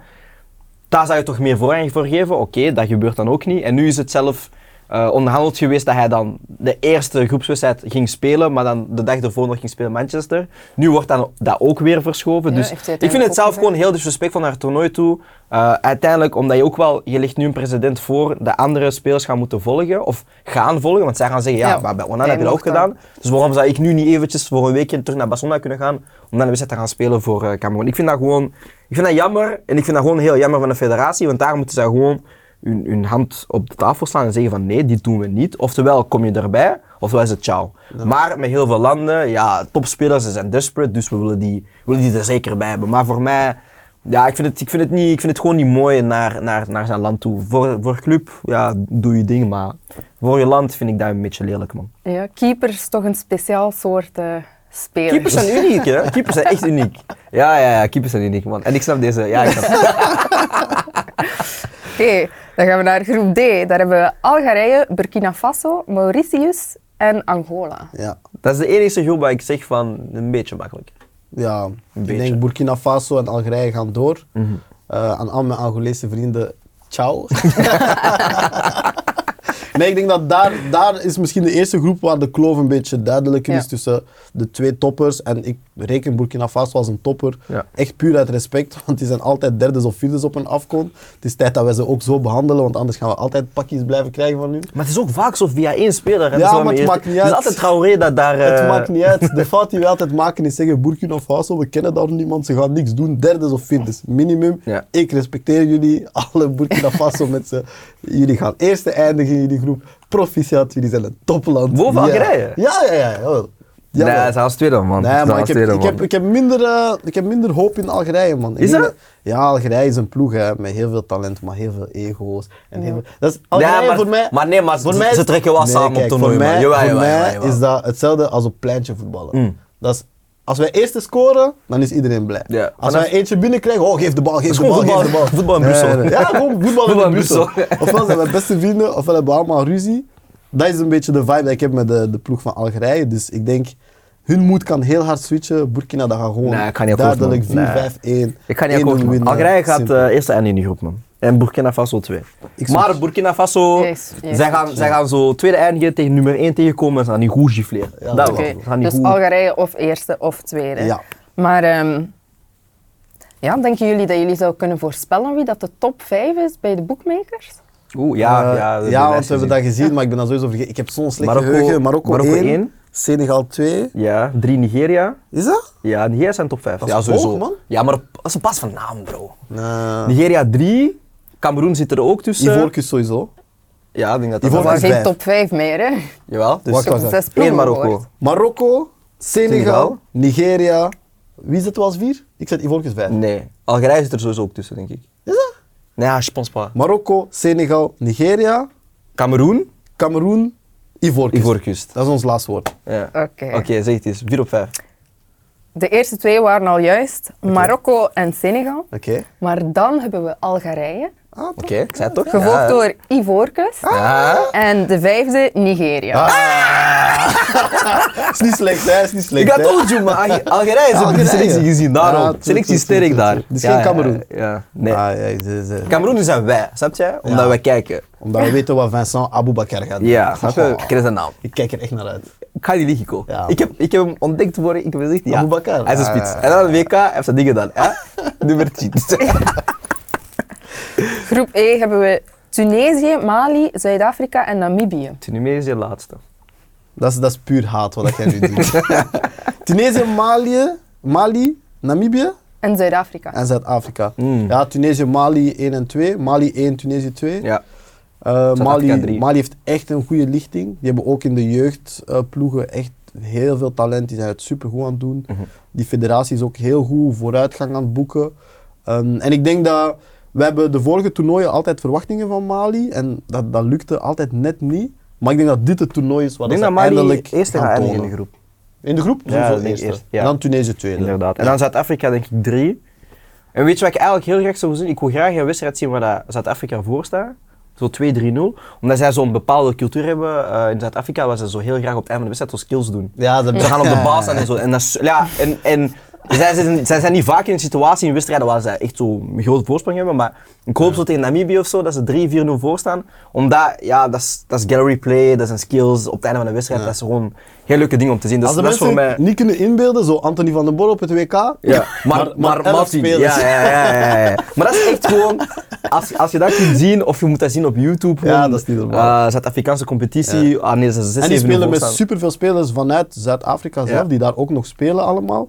B: Daar zou je toch meer voorrang voor geven? Oké, dat gebeurt dan ook niet. En nu is het zelf eh, onderhandeld geweest dat hij dan de eerste groepswedstrijd ging spelen, maar dan de dag ervoor nog ging spelen Manchester. Nu wordt dan dat ook weer verschoven.
C: Ja,
B: dus ik vind het zelf gewoon heel disrespectvol naar het toernooi toe. Eh, uiteindelijk, omdat je ook wel, je ligt nu een president voor, de andere spelers gaan moeten volgen, of gaan volgen, want zij gaan zeggen, ja,
C: Ja,
B: maar bij Onana
C: hij
B: heb je dat ook
C: dan.
B: gedaan. Dus waarom zou ik nu niet eventjes voor een weekje terug naar Barcelona kunnen gaan, om dan een wedstrijd te gaan spelen voor eh Cameroen? Ik vind dat gewoon, ik vind dat jammer, en ik vind dat gewoon heel jammer van de federatie, want daar moeten zij gewoon hun, hun hand op de tafel slaan en zeggen van nee, dit doen we niet. Oftewel kom je erbij, ofwel is het ciao. Maar met heel veel landen, ja, topspelers ze zijn desperate, dus we willen die, willen die er zeker bij hebben. Maar voor mij, ja, ik vind het, ik vind het, niet, ik vind het gewoon niet mooi naar, naar, naar zijn land toe. Voor, voor club, ja, doe je ding, maar voor je land vind ik dat een beetje lelijk, man.
C: Ja, keeper is toch een speciaal soort eh, speler.
B: Keepers zijn uniek, hè? Keepers zijn echt uniek. Ja, ja, ja, keepers zijn uniek, man. En ik snap deze, ja, ik snap
C: Oké, dan gaan we naar groep D. Daar hebben we Algerije, Burkina Faso, Mauritius en Angola.
A: Ja.
B: Dat is de enige groep waar ik zeg van een beetje makkelijk.
A: Ja, ik
B: beetje.
A: denk Burkina Faso en Algerije gaan door.
B: Mhm.
A: Eh, aan al mijn Angolese vrienden, ciao. nee, ik denk dat daar, daar is misschien de eerste groep waar de kloof een beetje duidelijker
C: Ja.
A: is tussen de twee toppers. En ik reken Burkina Faso als een topper.
B: Ja.
A: Echt puur uit respect, want die zijn altijd derdes of vierdes op een afkomst. Het is tijd dat wij ze ook zo behandelen, want anders gaan we altijd pakjes blijven krijgen van hun.
B: Maar het is ook vaak zo via één speler. hè.
A: Ja, maar het maakt niet uit.
B: Het is altijd Traoré dat daar...
A: Het
B: eh,
A: maakt niet uit. De fout die we altijd maken is zeggen Burkina Faso, we kennen daar niemand, ze gaan niks doen. Derdes of vierdes, minimum.
B: Ja.
A: Ik respecteer jullie, alle Burkina Faso mensen. Jullie gaan eerste eindigen in jullie groep. Proficiat, jullie zijn een topland.
B: Boven
A: Ja.
B: Algerije?
A: Ja, ja, ja. jawel.
B: Nee,
A: Jawel.
B: hij is als tweede, man.
A: Nee, maar ik heb,
B: tweede,
A: ik, heb, ik, heb minder, eh, ik heb minder hoop in Algerije, man. Ik
B: Is dat?
A: Ja, Algerije is een ploeg hè, met heel veel talent, maar heel veel ego's. En heel
C: Ja.
A: veel, dat is Algerije
B: Nee, maar,
A: voor mij...
B: maar nee, maar
A: Voor
B: ze,
A: mij is-
B: ze trekken wel
A: Nee,
B: samen
A: kijk,
B: op toernooi,
A: voor mij,
B: Jawel,
A: voor
B: jawel,
A: mij
B: jawel, jawel.
A: is dat hetzelfde als op pleintje voetballen.
B: Mm.
A: Dat is, als wij eerste scoren, dan is iedereen blij.
B: Ja,
A: Als wij eentje binnenkrijgen, oh geef de bal, geef de bal, geef de
B: voetbal-
A: bal.
B: voetbal in
A: Nee,
B: Brussel.
A: nee, nee. Ja, gewoon voetbal,
B: Voetbal
A: in Brussel.
B: Brussel.
A: Ofwel zijn wij beste vrienden, ofwel hebben we allemaal ruzie. Dat is een beetje de vibe die ik heb met de, de ploeg van Algerije. Dus ik denk, hun moed kan heel hard switchen. Burkina, dat gaat gewoon
B: Nee, ik ga niet akkoord,
A: duidelijk 4-5-1.
B: man. Ik ga niet
A: 1-0
B: akkoord. Algerije gaat
A: Simpel.
B: eh eerst eindigen in die groep, man. En Burkina Faso 2.
A: Ik
B: Maar. Burkina Faso,
C: Yes, yes.
B: zij, gaan, zij gaan zo tweede eindigen tegen nummer 1 tegenkomen en ze gaan niet goed gifleren.
A: Ja,
B: dat wel. Niet
C: dus
B: goed...
C: Algerije of eerste of tweede.
A: Ja.
C: Maar ehm, ja, denken jullie dat jullie zouden kunnen voorspellen wie dat de top 5 is bij de bookmakers?
B: Oeh, ja,
A: Eh,
B: ja,
A: ja, want we hebben dat gezien, maar ik ben dat sowieso vergeten. Ik heb zo'n slecht
B: Marokko-
A: geheugen. Marokko,
B: Marokko
A: 1,
B: één.
A: Senegal 2.
B: Ja, drie Nigeria.
A: Is dat?
B: Ja, Nigeria zijn top 5.
A: Dat is
B: ja, sowieso.
A: hoog, man.
B: Ja, maar dat is een pas van naam, bro.
A: Nee.
B: Nigeria 3. Cameroen zit er ook tussen.
A: Ivoorkust sowieso.
B: Ja, ik denk dat dat
A: Ivoorkust
C: Maar
A: is
C: geen
A: vijf.
C: top 5 meer, hè?
B: Jawel, dus
A: Wacht, wacht,
C: Zes
A: wacht.
C: ploegen
B: één Marokko.
C: gehoord.
A: Marokko, Senegal,
B: Senegal.
A: Nigeria. Wie zit er als vier? Ik zet Ivoorkust 5.
B: Nee, Algerije zit er sowieso ook tussen, denk ik.
A: Is dat?
B: Nee, ja, je pense pas.
A: Marokko, Senegal, Nigeria,
B: Cameroen,
A: Cameroen, Ivoorkust.
B: Ivoorkust.
A: Dat is ons laatste woord.
B: Ja.
C: Oké.
B: Oké, zeg het eens. 4 op 5.
C: De eerste twee waren al juist, Marokko en Senegal.
A: Oké.
C: Maar dan hebben we Algerije,
A: Ah?
B: Oké, ik zei het toch?
C: gevolgd
B: Ja.
C: door Ivoorkust.
B: Ja.
C: En de vijfde, Nigeria.
A: is niet slecht, hè? Is niet slecht.
B: Ik had told you, maar Alge- Algerije is op de selectie gezien, daarom. selectie
A: tuurlijk,
B: sterk daar.
A: Het is
B: Ja,
A: geen Cameroen.
B: Ja, nee.
A: Ah, ja, ze, ze.
B: Cameroen zijn wij, snap je? Omdat
A: Ja.
B: wij kijken.
A: Omdat we weten wat Vincent Aboubakar gaat doen.
B: Ja, snap je? Ik ken zijn naam.
A: Ik kijk er echt naar uit.
B: Ik ga die liegen, Ko.
A: Ja.
B: ik, heb, ik heb hem ontdekt worden, ik heb gezegd, ja.
A: Aboubakar.
B: Hij is een
A: Ah,
B: spits.
A: ja.
B: En dan WK heeft zijn dingen gedaan. hè? Nummer 10.
C: Groep E hebben we Tunesië, Mali, Zuid-Afrika en Namibië.
B: Tunesië laatste.
A: Dat is, dat is puur haat wat jij nu doet. Tunesië, Mali, Mali, Namibië
C: En Zuid-Afrika.
A: en Zuid-Afrika.
B: Mm.
A: Ja, Tunesië, Mali 1 en 2. Mali 1, Tunesië 2.
B: Ja.
A: Eh, Mali. Mali heeft echt een goede lichting. Die hebben ook in de jeugdploegen echt heel veel talent. Die zijn het supergoed aan het doen.
B: Mhm.
A: Die federatie is ook heel goed vooruitgang aan het boeken. Ehm, en ik denk dat we hebben de vorige toernooien altijd verwachtingen van Mali. En dat, dat lukte altijd net niet. Maar ik denk dat dit het toernooi is waar
B: Ik denk
A: dat
B: Mali
A: eindelijk
B: eerste
A: gaan
B: gaat eindigen in de groep.
A: In de groep?
B: Ja,
A: eerste.
B: eerst, ja.
A: En dan Tunesië tweede.
B: Inderdaad. En dan Zuid-Afrika denk ik drie. En weet je wat ik eigenlijk heel graag zou zien? Ik wil graag een wedstrijd zien waar dat Zuid-Afrika voor staat. Zo 2-3-0. Omdat zij zo'n bepaalde cultuur hebben eh, in Zuid-Afrika, waar ze zo heel graag op het einde van de wedstrijd zo skills doen.
A: Ja, dat
B: Ze gaan op de staan en zo. En, dat ja, en, en zij, zijn, zij zijn niet vaak in een situatie in wedstrijden waar zij echt zo een grote voorsprong hebben. Maar ik hoop zo tegen Namibië of zo dat ze 3-4-0 voor staan. Omdat, ja, dat is, dat is gallery play, dat zijn skills. Op het einde van de wedstrijd,
A: Ja.
B: dat is gewoon heel leuke dingen om te zien. Dus
A: Als de
B: dat is voor
A: mensen
B: mij...
A: niet kunnen inbeelden, zo Anthony van den Borre op het WK.
B: Ja, maar,
A: maar
B: maar, Martin. Ja, ja, ja, ja. Maar dat is echt gewoon, als, als je dat kunt zien, of je moet dat zien op YouTube,
A: Ja, dat is niet normaal.
B: eh, Zuid-Afrikaanse competitie, ah nee, ze zijn
A: En die
B: 6-7
A: spelen met superveel spelers vanuit Zuid-Afrika zelf, die daar ook nog spelen allemaal.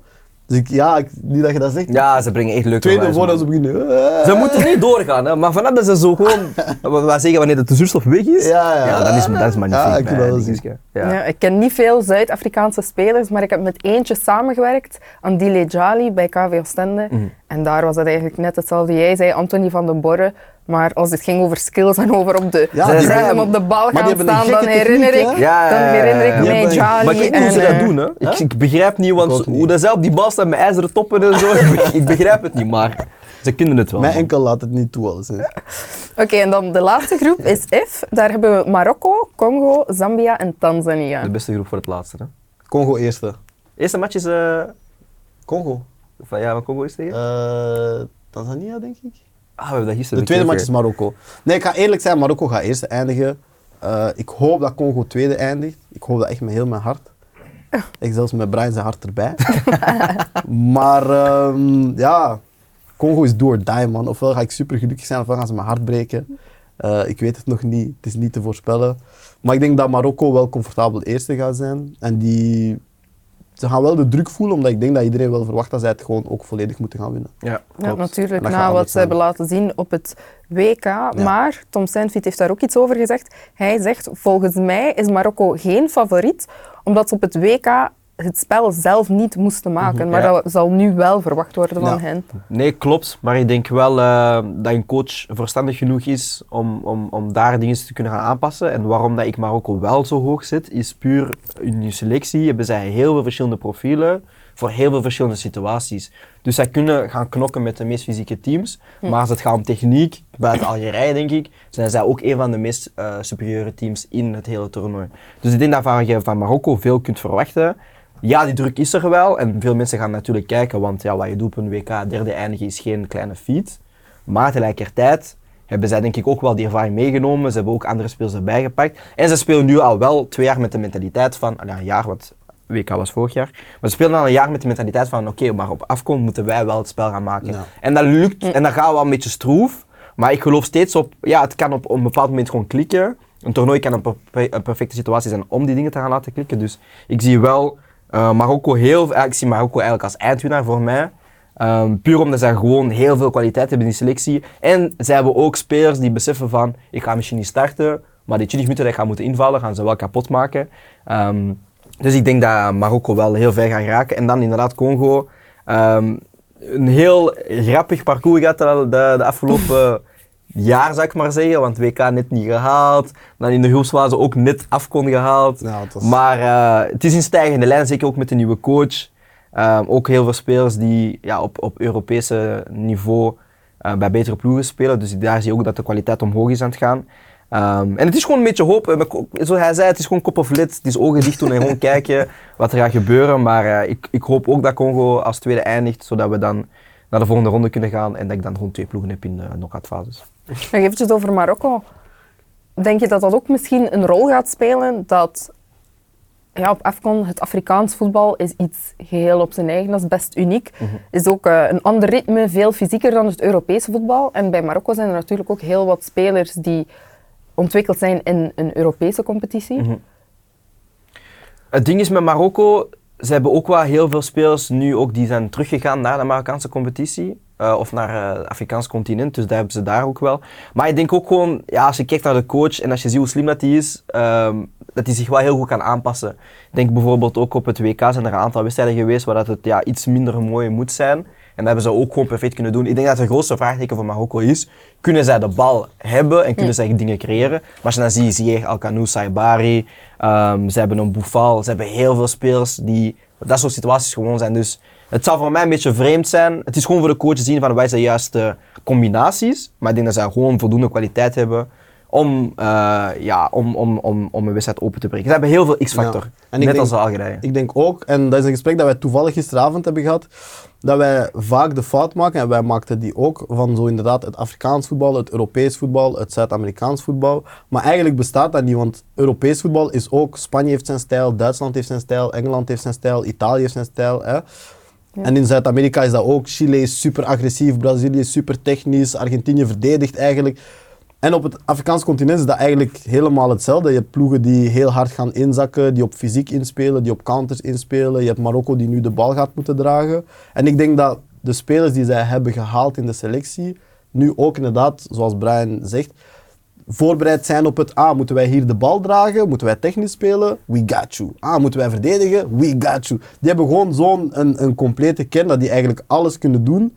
A: Dus ik, ja, ik, niet dat je dat zegt.
B: Ja, ze brengen echt leuke
A: Tweede voordat ze beginnen. eh.
B: Ze moeten niet doorgaan, hè, maar vanaf dat ze zo gewoon, wat wij zeggen wanneer de zuurstof weg is,
A: Ja, ja.
B: dan is dat is magnifiek.
A: Ja, ik dat
B: is- Ja.
C: Ja, ik ken niet veel Zuid-Afrikaanse spelers, maar ik heb met eentje samengewerkt, Andile Jali bij KV Oostende.
B: Mhm.
C: En daar was het eigenlijk net hetzelfde. Jij zei Anthony van den Borre, maar als het ging over skills en over op de
A: Ja, hebben-
C: op de bal gaan staan, dan herinner ik?
B: Ja, ja,
C: dan
B: ja,
C: herinner ik
B: ja.
C: mij Jali.
B: Maar ik hoe ze dat
C: eh,
B: doen, hè. Ik, ik begrijp niet, want
A: Ik ook niet.
B: hoe dat op die bal staan met ijzeren toppen en zo, ik, begrijp het niet, maar ze kunnen het wel.
A: Mijn enkel laat het niet toe, alles.
C: Oké, en dan de laatste groep is F. Daar hebben we Marokko, Congo, Zambia en Tanzania.
B: De beste groep voor het laatste. Hè.
A: Congo eerste.
B: Eerste match is, eh
A: Congo.
B: van ja, Congo is tegen?
A: Eh, Tanzania, denk ik.
B: Ah, we hebben dat gisteren
A: De tweede match is Marokko. Nee, ik ga eerlijk zijn, Marokko gaat eerste eindigen. Eh, ik hoop dat Congo tweede eindigt. Ik hoop dat echt met heel mijn hart. Ik zelfs met Brian zijn hart erbij. maar ehm, ja, Congo is do or die, man. Ofwel ga ik super gelukkig zijn, ofwel gaan ze mijn hart breken. Eh, ik weet het nog niet. Het is niet te voorspellen. Maar ik denk dat Marokko wel comfortabel eerste gaat zijn. En die... Ze gaan wel de druk voelen, omdat ik denk dat iedereen wel verwacht dat zij het gewoon ook volledig moeten gaan winnen.
B: Ja,
C: Ja, natuurlijk, na wat ze hebben laten zien op het WK. Maar Tom Sandfiet heeft daar ook iets over gezegd. Hij zegt, volgens mij is Marokko geen favoriet, omdat ze op het WK het spel zelf niet moesten maken. Maar
B: Ja.
C: dat zal nu wel verwacht worden van
A: Ja.
C: hen.
B: Nee, klopt. Maar ik denk wel eh, dat een coach verstandig genoeg is om, om, om daar dingen te kunnen gaan aanpassen. En waarom dat ik Marokko wel zo hoog zet, is puur in je selectie hebben zij heel veel verschillende profielen voor heel veel verschillende situaties. Dus zij kunnen gaan knokken met de meest fysieke teams. Maar als het gaat om techniek, buiten Algerije denk ik, zijn zij ook een van de meest eh, superieure teams in het hele toernooi. Dus ik denk dat je van Marokko veel kunt verwachten. Ja, die druk is er wel en veel mensen gaan natuurlijk kijken, want ja, wat je doet op een WK derde eindigen is geen kleine feat. Maar tegelijkertijd hebben zij denk ik ook wel die ervaring meegenomen. Ze hebben ook andere spelers erbij gepakt. En ze spelen nu al wel twee jaar met de mentaliteit van, ja, een jaar, want WK was vorig jaar. Maar ze spelen al een jaar met de mentaliteit van, oké, maar op afkom moeten wij wel het spel gaan maken.
A: Ja.
B: En dat lukt, en dat gaat wel een beetje stroef. Maar ik geloof steeds op, ja, het kan op, op een bepaald moment gewoon klikken. Een toernooi kan een, per- een perfecte situatie zijn om die dingen te gaan laten klikken. Dus ik zie wel eh, Marokko heel, ik zie Marokko eigenlijk als eindwinnaar voor mij. Ehm, puur omdat zij gewoon heel veel kwaliteit hebben in die selectie. En zij hebben ook spelers die beseffen van, ik ga misschien niet starten, maar die 20 minuten dat ik ga moeten invallen, gaan ze wel kapot maken. Ehm, dus ik denk dat Marokko wel heel ver gaat geraken. En dan inderdaad Congo. Ehm, een heel grappig parcours gehad de, de, de afgelopen jaar, zou ik maar zeggen. Want WK net niet gehaald. Dan in de groepsfase ook net afkon gehaald.
A: Was-
B: Maar eh, het is in stijgende lijn, zeker ook met de nieuwe coach. Ehm, ook heel veel spelers die ja, op, op Europese niveau eh, bij betere ploegen spelen. Dus daar zie je ook dat de kwaliteit omhoog is aan het gaan. Ehm, en het is gewoon een beetje hoop. Eh, Zoals hij zei, het is gewoon kop of lid. Het is ogen dicht doen en gewoon kijken wat er gaat gebeuren. Maar ik, ik hoop ook dat Congo als tweede eindigt, zodat we dan naar de volgende ronde kunnen gaan. En dat ik dan gewoon twee ploegen heb in de knock-out fases.
C: Nog eventjes over Marokko. Denk je dat dat ook misschien een rol gaat spelen dat ja, op AFCON het Afrikaans voetbal is iets geheel op zijn eigen, dat is best uniek. Is ook eh, een ander ritme, veel fysieker dan het Europese voetbal. En bij Marokko zijn er natuurlijk ook heel wat spelers die ontwikkeld zijn in een Europese competitie.
B: Mhm. Het ding is met Marokko, ze hebben ook wel heel veel spelers nu ook die zijn teruggegaan naar de Marokkaanse competitie. Eh, of naar eh, het Afrikaans continent, dus daar hebben ze daar ook wel. Maar ik denk ook gewoon, ja, als je kijkt naar de coach en als je ziet hoe slim dat hij is, ehm, dat hij zich wel heel goed kan aanpassen. Ik denk bijvoorbeeld ook op het WK zijn er een aantal wedstrijden geweest waar dat het ja, iets minder mooi moet zijn. En dat hebben ze ook gewoon perfect kunnen doen. Ik denk dat de grootste vraagteken voor Marokko is, kunnen zij de bal hebben en kunnen zij dingen creëren? Maar als je dan ziet, Ziyech, Alkanou, Saibari, ehm, ze hebben een Boufal, ze hebben heel veel spelers die dat soort situaties gewoon zijn. Dus het zou voor mij een beetje vreemd zijn. Het is gewoon voor de coach te zien van wij zijn de juiste combinaties. Maar ik denk dat zij gewoon voldoende kwaliteit hebben om, eh, ja, om, om, om, om een wedstrijd open te breken. Ze hebben heel veel X-factor,
A: Ja.
B: Net
A: denk-
B: als de Algerije.
A: Ik denk ook, en dat is een gesprek dat wij toevallig gisteravond hebben gehad, dat wij vaak de fout maken, en wij maakten die ook, van zo inderdaad het Afrikaans voetbal, het Europees voetbal, het Zuid-Amerikaans voetbal. Maar eigenlijk bestaat dat niet, want Europees voetbal is ook, Spanje heeft zijn stijl, Duitsland heeft zijn stijl, Engeland heeft zijn stijl, Italië heeft zijn stijl. Hè. En in Zuid-Amerika is dat ook. Chile is super agressief, Brazilië is super technisch, Argentinië verdedigt eigenlijk. En op het Afrikaanse continent is dat eigenlijk helemaal hetzelfde. Je hebt ploegen die heel hard gaan inzakken, die op fysiek inspelen, die op counters inspelen. Je hebt Marokko die nu de bal gaat moeten dragen. En ik denk dat de spelers die zij hebben gehaald in de selectie, nu ook inderdaad, zoals Brian zegt, voorbereid zijn op het, ah, moeten wij hier de bal dragen? Moeten wij technisch spelen? We got you. Ah, moeten wij verdedigen? We got you. Die hebben gewoon zo'n een, een complete kern dat die eigenlijk alles kunnen doen.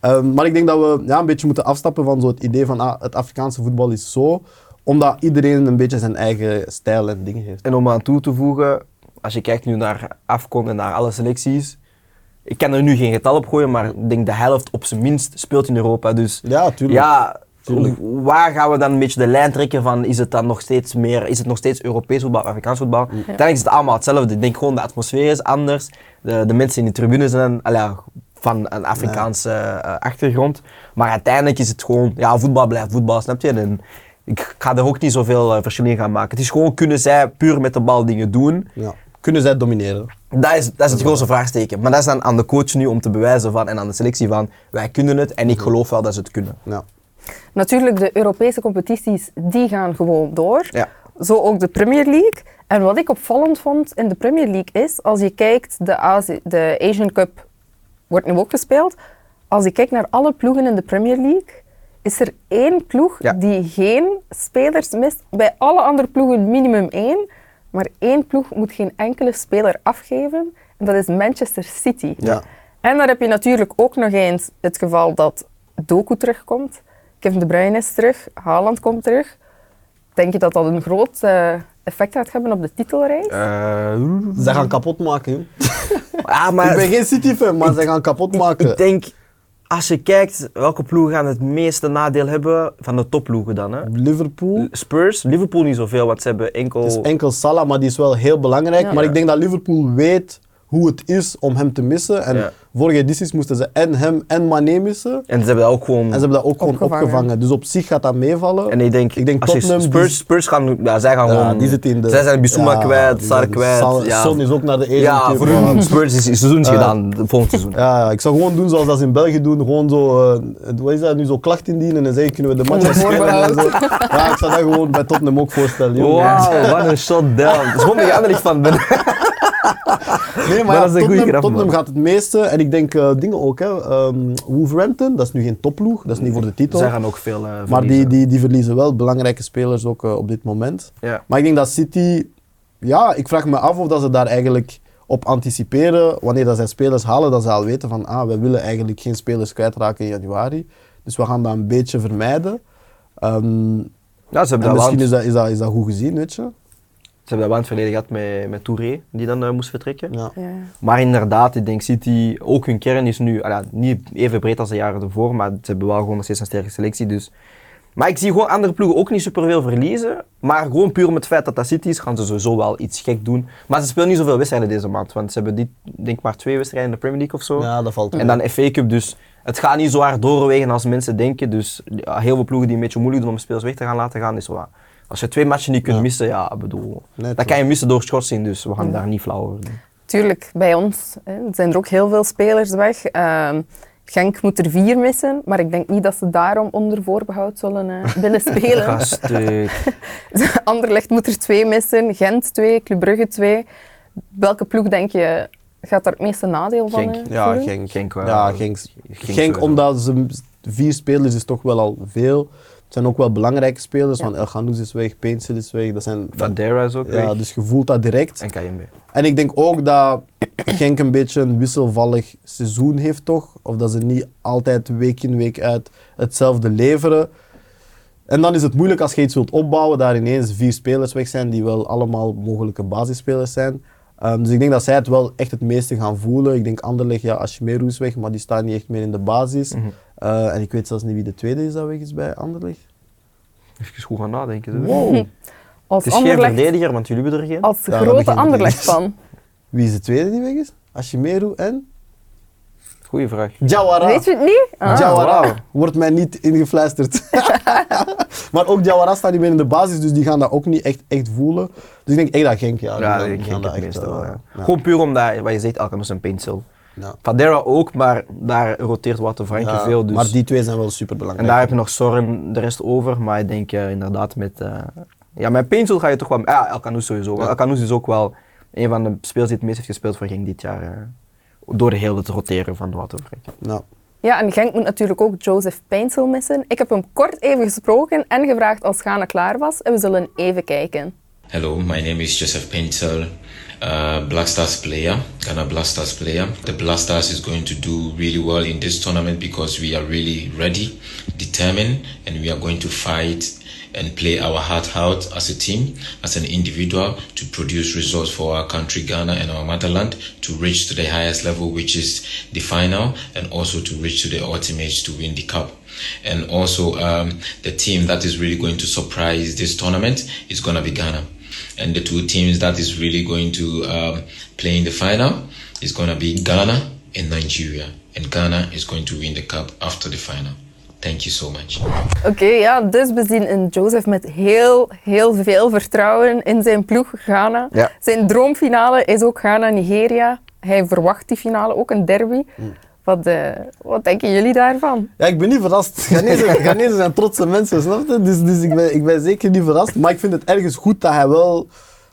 A: Ehm, maar ik denk dat we ja, een beetje moeten afstappen van zo het idee van ah, het Afrikaanse voetbal is zo, omdat iedereen een beetje zijn eigen stijl en dingen heeft.
B: En om aan toe te voegen, als je kijkt nu naar Afcon en naar alle selecties, ik kan er nu geen getal op gooien, maar ik denk de helft op zijn minst speelt in Europa. Dus
A: Ja, tuurlijk.
B: ja. Waar gaan we dan een beetje de lijn trekken van, is het dan nog steeds meer, is het nog steeds Europees voetbal, Afrikaans voetbal? Uiteindelijk is het allemaal hetzelfde. Ik denk gewoon de atmosfeer is anders, de, de mensen in de tribune zijn allee, ja, van een Afrikaanse eh, achtergrond. Maar uiteindelijk is het gewoon, ja, voetbal blijft voetbal, snap je? En ik ga er ook niet zoveel eh, verschil in gaan maken. Het is gewoon, kunnen zij puur met de bal dingen doen?
A: Ja. Kunnen zij domineren?
B: Dat is, dat is het grootste vraagteken. Maar dat is dan aan de coach nu om te bewijzen van, en aan de selectie van, wij kunnen het en ik geloof wel dat ze het kunnen.
A: Ja.
C: Natuurlijk, de Europese competities die gaan gewoon door.
B: Ja.
C: Zo ook de Premier League. En wat ik opvallend vond in de Premier League is, als je kijkt, de, Azi- de Asian Cup wordt nu ook gespeeld. Als je kijkt naar alle ploegen in de Premier League, is er één ploeg
B: Ja.
C: die geen spelers mist. Bij alle andere ploegen minimum één. Maar één ploeg moet geen enkele speler afgeven. En dat is Manchester City.
A: Ja.
C: En dan heb je natuurlijk ook nog eens het geval dat Doku terugkomt. Kevin De Bruyne is terug. Haaland komt terug. Denk je dat dat een groot eh, effect gaat hebben op de titelreis?
A: Zij gaan kapot maken.
B: ja, maar
A: ik ben geen City-fan, maar zij gaan kapot maken.
B: ik denk, als je kijkt welke ploegen gaan het meeste nadeel hebben van de topploegen dan. Hè?
A: Liverpool.
B: Spurs, Liverpool niet zoveel, want ze hebben enkel...
A: Het is enkel Salah, maar die is wel heel belangrijk.
C: Ja.
A: Maar ik denk dat Liverpool weet hoe het is om hem te missen. En
B: Ja.
A: vorige edities moesten ze en hem en Mané missen.
B: En ze hebben dat ook gewoon...
A: En ze hebben dat ook gewoon
C: Opgevangen.
A: opgevangen. Dus op zich gaat dat meevallen.
B: En ik denk,
A: Ik denk
B: als je
A: Tottenham,
B: Spurs, gaan, ja, zij gaan
A: Ja,
B: gewoon...
A: die zitten in de...
B: Zij zijn Bissouma
A: Ja,
B: kwijt, Sar kwijt.
A: Sal-
B: ja.
A: Son is ook naar de Asian
B: Ja, voor hun Spurs is is seizoen
A: Ja.
B: gedaan, volgend seizoen.
A: Ja, ik zou gewoon doen zoals dat ze in België doen. Gewoon zo, eh, wat is dat nu, zo klacht indienen en zeggen, kunnen we de match
C: Onder
A: herspelen en zo.
C: voorbehoud.
A: Ja, ik zou dat gewoon bij Tottenham ook voorstellen.
B: Wauw, wat een shot down. Het is gewoon de andere van ben.
A: Nee, maar,
B: Maar
A: ja,
B: dat is een goeie
A: Tottenham, gaat het meeste. En ik denk eh, dingen ook. Hè. Ehm, Wolverhampton, dat is nu geen topploeg. Dat is niet voor de titel.
B: Zij gaan ook veel eh,
A: maar die,
B: verliezen.
A: die, die verliezen wel belangrijke spelers ook eh, op dit moment.
B: Ja.
A: Maar ik denk dat City... Ja, ik vraag me af of dat ze daar eigenlijk op anticiperen. Wanneer dat zij spelers halen, dat ze al weten van... Ah, we willen eigenlijk geen spelers kwijtraken in januari. Dus we gaan dat een beetje vermijden. Ehm,
B: Ja, ze hebben,
A: en
B: dat
A: misschien is dat, is, dat, is dat goed gezien, weet je.
B: Hebben dat wel in het verleden gehad met, met Touré, die dan eh, moest vertrekken.
A: Ja.
C: Ja.
B: Maar inderdaad, ik denk City, ook hun kern is nu ah ja, niet even breed als de jaren ervoor, maar ze hebben wel gewoon nog steeds een sterke selectie. Dus. Maar ik zie gewoon andere ploegen ook niet superveel verliezen. Maar gewoon puur om het feit dat dat City is, gaan ze sowieso wel iets gek doen. Maar ze spelen niet zoveel wedstrijden deze maand, want ze hebben dit, denk ik maar twee wedstrijden in de Premier League of zo.
A: ja, dat valt
B: En dan FA Cup, dus het gaat niet zo hard doorwegen als mensen denken. Dus ja, heel veel ploegen die een beetje moeilijk doen om spelers weg te gaan laten gaan, is wel. Als je twee matchen niet kunt
A: Ja.
B: missen, ja, ik bedoel,
A: Nee,
B: dat kan je missen door schorsing, dus we gaan daar niet flauw over doen.
C: Tuurlijk, bij ons hè, zijn er ook heel veel spelers weg. Ehm, Genk moet er vier missen, maar ik denk niet dat ze daarom onder voorbehoud zullen eh, willen spelen.
B: Gastuk.
C: Anderlecht moet er twee missen, Gent twee, Club Brugge twee. Welke ploeg denk je gaat daar het meeste nadeel van
B: Genk.
C: eh,
A: Ja? Genk.
B: Genk wel.
A: Ja, Genk.
B: Genk
A: Genk, omdat ze vier spelers is toch wel al veel. Het zijn ook wel belangrijke spelers,
C: Ja.
A: want El Ghanous is weg, Pencil is weg. Dat zijn,
B: is ook
A: ja,
B: weg.
A: dus je voelt dat direct.
B: En KMB.
A: En ik denk ook dat Genk een beetje een wisselvallig seizoen heeft, toch? Of dat ze niet altijd week in week uit hetzelfde leveren. En dan is het moeilijk als je iets wilt opbouwen, daar ineens vier spelers weg zijn die wel allemaal mogelijke basisspelers zijn. Ehm, dus ik denk dat zij het wel echt het meeste gaan voelen. Ik denk Anderlecht, ja, Ashmeru is weg, maar die staan niet echt meer in de basis.
B: Mhm.
A: Eh, en ik weet zelfs niet wie de tweede is dat weg is bij Anderlecht.
B: Even goed gaan nadenken.
A: Wow.
C: Als,
B: Het is geen
C: Anderlecht,
B: verdediger, want jullie hebben er geen.
C: als
A: Ja, dat
C: grote
A: begint te
C: Anderlecht-fan.
A: Wie is de tweede die weg is? Ashimeru en?
B: Goeie vraag.
A: Jawara.
C: Weet je het niet? Ah.
A: Jawara.
B: wauw.
A: Wordt mij niet ingefluisterd. maar ook Jawara staat niet meer in de basis, dus die gaan dat ook niet echt, echt voelen. Dus ik denk echt dat Genk, ja. die
B: Ja,
A: gaan-
B: ik
A: die
B: denk
A: gaan
B: het
A: dat echt,
B: meestal wel, ja.
A: ja.
B: Gewoon puur omdat, wat je zegt, Alcanos en Pencil.
A: Ja.
B: Vadera ook, maar daar roteert Wouter Franke
A: Ja,
B: veel. Dus.
A: Maar die twee zijn wel super
B: En
A: belangrijk.
B: daar heb je nog Soren de rest over, maar ik denk eh, inderdaad met... eh, ja, met Pencil ga je toch wel... Ja, Elkanous sowieso.
A: Ja.
B: Elkanous is ook wel een van de spelers die het meest heeft gespeeld voor Genk dit jaar. eh, door de hele te roteren van Wouter Franke.
A: Ja.
C: Ja, en Genk moet natuurlijk ook Joseph Peinsel missen. Ik heb hem kort even gesproken en gevraagd als Ghana klaar was. En we zullen even kijken.
D: Hello, my name is Joseph Paintel, uh, Black Stars player, Ghana Black Stars player. The Black Stars is going to do really well in this tournament because we are really ready, determined, and we are going to fight and play our heart out as a team, as an individual, to produce results for our country, Ghana, and our motherland, to reach to the highest level, which is the final, and also to reach to the ultimate to win the cup. And also, um, the team that is really going to surprise this tournament is going to be Ghana. And the two teams that is really going to um, play in the final is going to be Ghana and Nigeria. And Ghana is going to win the cup after the final. Thank you so much.
C: Oké, ja, dus we zien in Joseph met heel, heel veel vertrouwen in zijn ploeg Ghana.
B: Ja.
C: Zijn droomfinale is ook Ghana-Nigeria. Hij verwacht die finale, ook een derby. Wat, eh, wat denken jullie daarvan?
A: Ja, ik ben niet verrast. Ghanese, zijn trotse mensen, snap je? Dus, dus ik, ben, ik ben zeker niet verrast. Maar ik vind het ergens goed dat hij wel...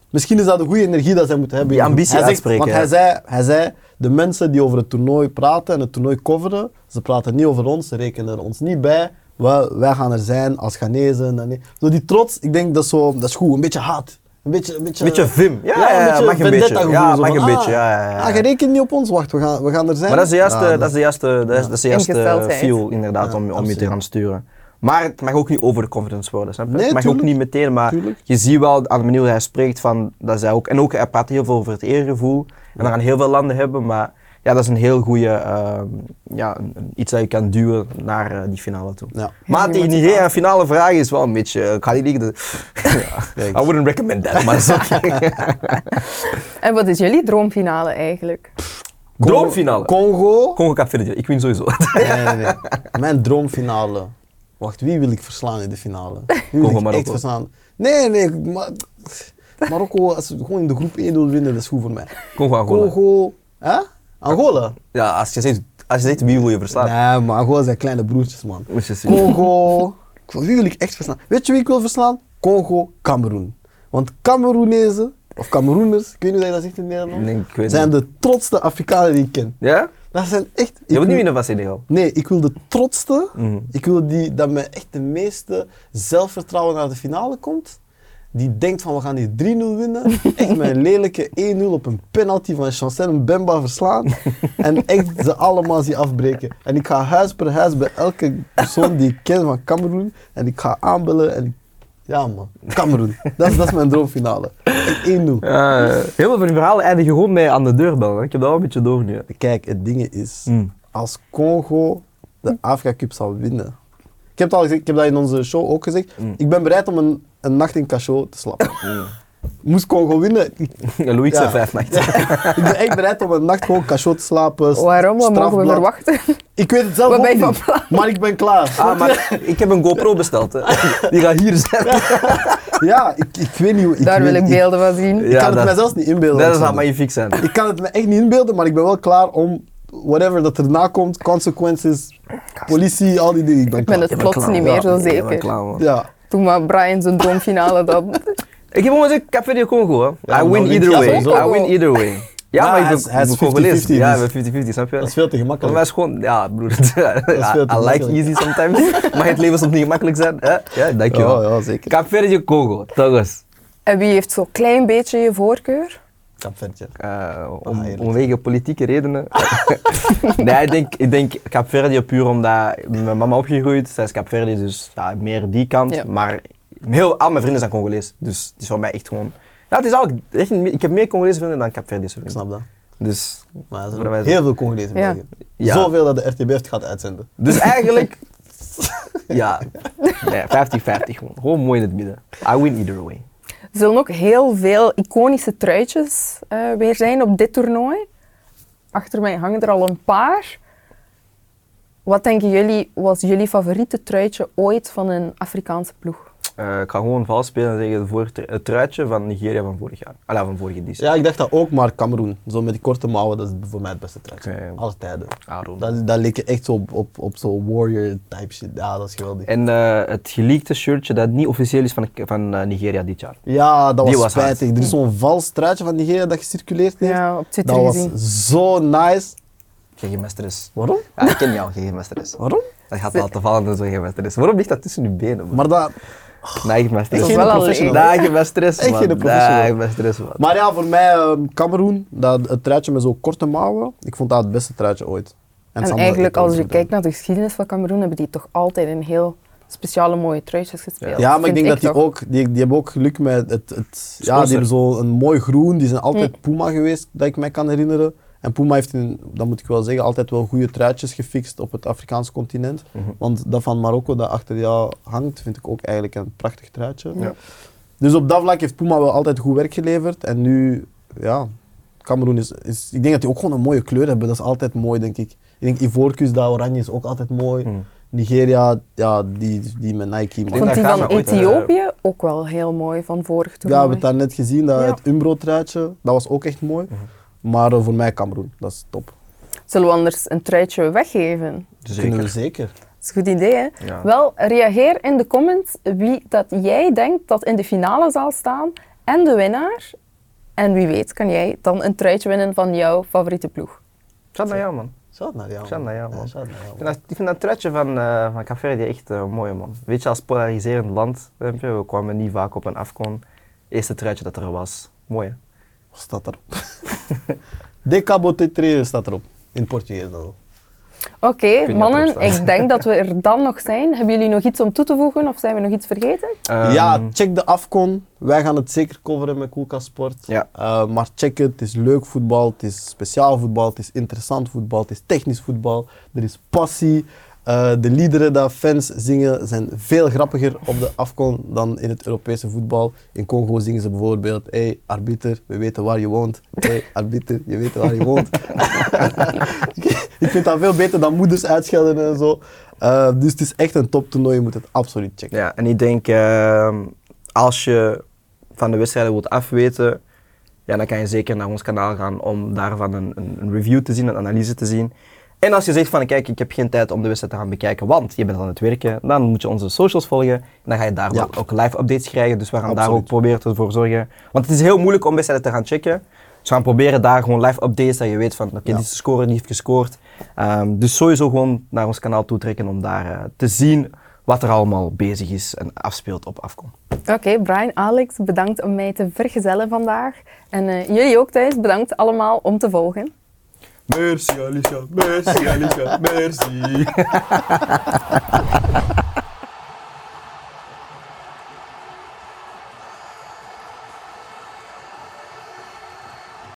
A: Misschien is dat de goede energie dat zij moeten hebben.
B: Die ambitie
A: hij zegt,
B: uitspreken,
A: Want
B: ja.
A: hij zei, hij zei, de mensen die over het toernooi praten en het toernooi coveren, ze praten niet over ons, ze rekenen er ons niet bij. Wij, wij gaan er zijn als Ghanese. en niet. Zo die trots, ik denk dat, is zo, dat is goed. Een beetje haat. Een beetje, een beetje,
B: Beetje vim. Ja, ja,
A: een beetje
B: mag een beetje. Ja,
A: zo
B: mag
A: van,
B: een
A: ah,
B: beetje. Ja, ja, ja.
A: Ah, je rekent niet op ons, wacht, we gaan, we gaan er zijn.
B: Maar dat is de juiste,
A: Ja,
B: dat is de juiste, dat is, dat is de juiste feel inderdaad
A: Ja,
B: om, om je te gaan sturen. Maar het mag ook niet over de confidence worden, snap je?
A: Nee,
B: het mag
A: tuurlijk.
B: ook niet meteen, maar
A: Tuurlijk.
B: je ziet wel aan de manier hoe hij spreekt van, dat zij ook, en ook hij praat heel veel over het eergevoel. En dat gaan heel veel landen hebben, maar ja, dat is een heel goede, ehm, ja, iets dat je kan duwen naar eh, die finale toe.
A: Ja.
B: Maar tegen Nigeria een finale vraag is wel een beetje, ik ga niet liegen, de-
A: Kijk.
B: I wouldn't recommend that, maar dat is oké.
C: En wat is jullie droomfinale eigenlijk?
B: Droomfinale.
A: Congo.
B: Congo Cap Verde, ik win sowieso.
A: Nee, nee, nee. Mijn droomfinale. Wacht, wie wil ik verslaan in de finale? Wie wil
B: Congo,
A: ik echt verslaan? Nee, nee. Maar, Marokko, als we gewoon in de groep 1 willen winnen, dat is goed voor mij.
B: Congo Angola.
A: Congo. Hè? Angola?
B: Ja, als je zegt, als je zegt wie wil je verslaan?
A: Nee, maar Angola zijn kleine broertjes, man. Congo. Wie wil ik echt verslaan? Weet je wie ik wil verslaan? Congo, Cameroen. Want Cameroenezen, of Cameroeners, ik weet niet hoe je dat zegt in het Nederlands,
B: Nee, ik weet
A: zijn
B: niet.
A: de trotste Afrikanen die ik ken.
B: Ja?
A: Dat zijn echt... ik
B: Je wilt niet winnen van Senegal.
A: Nee, ik wil de trotste.
B: Mhm.
A: Ik wil die, dat met echt de meeste zelfvertrouwen naar de finale komt. Die denkt van we gaan hier 3-0 winnen. Echt met een lelijke 1-0 op een penalty van Chancel Mbemba verslaan. En echt ze allemaal zien afbreken. En ik ga huis per huis bij elke persoon die ik ken van Cameroen. En ik ga aanbellen en ja man, Cameroen. Dat is, dat is mijn droomfinale. Echt 1-0.
B: heel veel van die verhalen eindigen gewoon bij aan de deur bellen. Ik heb dat wel een beetje door nu.
A: Kijk, het ding is,
B: Mm.
A: als Congo de Afrika Cup zal winnen. Ik heb het al gezegd, ik heb dat in onze show ook gezegd.
B: Mm.
A: Ik ben bereid om een, een nacht in Cachot te slapen. Moest Congo winnen,
B: Louis
A: Ja.
B: zei vijf nachten.
A: ik ben echt bereid om een nacht gewoon Cachot te slapen.
C: Waarom? Wat mogen we verwachten?
A: Ik weet het zelf
C: Wat
A: ook
C: ben je
A: niet,
C: van plan?
A: maar ik ben klaar.
B: Ah, maar ik heb een GoPro besteld. Hè. Die gaat hier zijn.
A: Ja, ik, ik weet niet hoe...
C: Daar wil ik beelden van zien.
A: Ik
B: Ja,
A: kan het
B: dat-
A: mij zelfs niet inbeelden.
B: Dat zou magnifiek zijn.
A: Ik kan het me echt niet inbeelden, maar ik ben wel klaar om whatever dat erna komt, consequences, politie, al die dingen. Ik ben
C: Ik ben het plots niet meer zo zeker.
A: Ja.
C: Toen maar Brian zijn droomfinale dan.
B: Ik heb gewoon gezegd, Cap Verde Congo. Hè.
A: Ja,
B: I win either way. I win either way. Ja,
A: Maar
B: maar ik
A: hij is- hij is
B: ik ben Congolees.
A: 50-50
B: Ja,
A: dus.
B: ik ben 50-50, snap je?
A: Dat is veel te
B: Maar
A: gemakkelijk.
B: wij is gewoon, ja broer,
A: is veel te
B: I, I like easy sometimes. maar het leven soms niet gemakkelijk zijn. hè? Ja, dankjewel.
A: Ja, ja, zeker.
B: Verde Congo, toch eens.
C: En wie heeft zo'n klein beetje je voorkeur?
A: Kapvertje.
B: Eh, om,
A: Ah,
B: omwege politieke redenen. nee, ik denk, ik denk puur omdat mijn mama opgegroeid. Zij is Capverdië, dus ja, meer die kant.
C: Ja.
B: Maar heel, al mijn vrienden zijn Congolees. Dus het is voor mij echt gewoon... Ja, het is echt, een- ik heb meer Congolese vrienden dan Capverdische
A: Ik
B: vrienden.
A: snap dat.
B: Dus,
A: Maar er zijn heel veel Congolezen in
C: Ja.
A: Zoveel dat de RTBF het gaat uitzenden.
B: dus eigenlijk... Ja, nee, 50-50 gewoon. Gewoon mooi in het midden. I win either way.
C: Er zullen ook heel veel iconische truitjes eh, weer zijn op dit toernooi. Achter mij hangen er al een paar. Wat denken jullie was jullie favoriete truitje ooit van een Afrikaanse ploeg?
B: Eh, ik ga gewoon vals spelen en zeggen voor het truitje van Nigeria van vorig jaar. Van vorige editie.
A: Ja, ik dacht dat ook, maar Cameroen. Zo met die korte mouwen, dat is voor mij het beste truitje.
B: Oké.
A: Alle tijden.
B: Aaron.
A: Dat, dat leek je echt zo op, op, op zo'n warrior type shit. Ja, dat is geweldig.
B: En eh, het geleakte shirtje dat niet officieel is van, van eh, Nigeria dit jaar.
A: Ja, dat
B: Die
A: was,
B: was hard.
A: spijtig. Er is zo'n vals truitje van Nigeria dat gecirculeerd heeft.
C: Ja, op Twitter
A: dat was
C: gezien.
A: zo nice.
B: Geen meesteres.
A: Waarom?
B: Ja, ik ken jou, geen meesteres.
A: Waarom?
B: Dat gaat laten vallen en zo geen meesteres. Waarom ligt dat tussen je benen? Man?
A: Maar, dat,
B: Nee,
A: Echt
C: is
A: geen
C: wel al
A: professional.
B: Nee, man.
A: professional.
B: Nee, geen meesteres. man.
A: maar ja, voor mij ehm, Cameroen, dat, het truitje met zo'n korte mouwen, ik vond dat het beste truitje ooit.
C: En, eigenlijk, als je kijkt naar de geschiedenis van Cameroen, hebben die toch altijd een heel speciale mooie truitjes gespeeld.
A: Ja, maar ik denk dat die
C: toch.
A: ook, die, die hebben ook geluk met het, het ja, die hebben zo een mooi groen, die zijn altijd Puma geweest, dat ik mij kan herinneren. En Puma heeft, in, dat moet ik wel zeggen, altijd wel goede truitjes gefixt op het Afrikaanse continent. Want dat van Marokko dat achter jou hangt, vind ik ook eigenlijk een prachtig truitje.
B: Ja.
A: Dus op dat vlak heeft Puma wel altijd goed werk geleverd. En nu, ja, Cameroen is, is... Ik denk dat die ook gewoon een mooie kleur hebben. Dat is altijd mooi, denk ik. Ik denk Ivoorkust, dat oranje is ook altijd mooi.
B: Hmm.
A: Nigeria, ja, die, die met Nike.
C: Ik vond
B: dat
C: die
B: gaan
C: van
B: eh,
C: Ethiopië ook wel heel mooi van vorig
A: Ja, we
C: toernooi.
A: hebben het daar net gezien, dat,
C: Ja.
A: het Umbro-truitje, dat was ook echt mooi. Maar eh, voor mij Cameroen, dat is top.
C: Zullen we anders een truitje weggeven?
A: Dat kunnen we
B: Zeker.
A: zeker.
C: Dat is een goed idee, hè?
B: Ja.
C: Wel, reageer in de comments wie dat jij denkt dat in de finale zal staan en de winnaar. En wie weet kan jij dan een truitje winnen van jouw favoriete ploeg.
B: Shout naar jou, man.
A: Shout naar jou.
B: Shout naar jou,
A: Ja,
B: man.
A: shout naar jou,
B: Ik vind dat, ik vind dat truitje van, eh van Café echt eh, mooi, man. Weet je, als polariserend land, we kwamen niet vaak op een afkon. Eerste truitje dat er was. Mooi, hè?
A: Wat staat erop? De Cabo staat erop. In Portugees dan.
C: Oké, mannen, ik denk dat we er dan nog zijn. Hebben jullie nog iets om toe te voegen of zijn we nog iets vergeten?
A: ja,
B: Ehm,
A: check de Afcon. Wij gaan het zeker coveren met Koelkast Sport.
B: Ja.
A: Eh, maar check het. Het is leuk voetbal. Het is speciaal voetbal. Het is interessant voetbal. Het is technisch voetbal. Er is passie. Eh, de liederen die fans zingen zijn veel grappiger op de Afcon dan in het Europese voetbal. In Congo zingen ze bijvoorbeeld: Hey, arbiter, we weten waar je woont. Hey, arbiter, je weet waar je woont. ik vind dat veel beter dan moeders uitschelden en zo. Eh, dus het is echt een toptoernooi. Je moet het absoluut checken.
B: Ja, en ik denk, ehm, als je van de wedstrijden wilt afweten, ja, dan kan je zeker naar ons kanaal gaan om daarvan een, een, een review te zien, een analyse te zien. En als je zegt van, kijk, ik heb geen tijd om de wedstrijd te gaan bekijken, want je bent aan het werken, dan moet je onze socials volgen. En dan ga je daar
A: Ja.
B: ook, live updates krijgen, dus we gaan daar ook proberen ervoor zorgen. Want het is heel moeilijk om wedstrijden te gaan checken. Dus we gaan proberen daar gewoon live updates, dat je weet van, oké,
A: Ja.
B: dit is de score, die heeft gescoord. Ehm, dus sowieso gewoon naar ons kanaal toetrekken om daar eh, te zien wat er allemaal bezig is en afspeelt op Afcon.
C: Oké, Brian, Alex, bedankt om mij te vergezellen vandaag. En eh, jullie ook thuis, bedankt allemaal om te volgen.
A: Merci Alicia, merci Alicia, merci.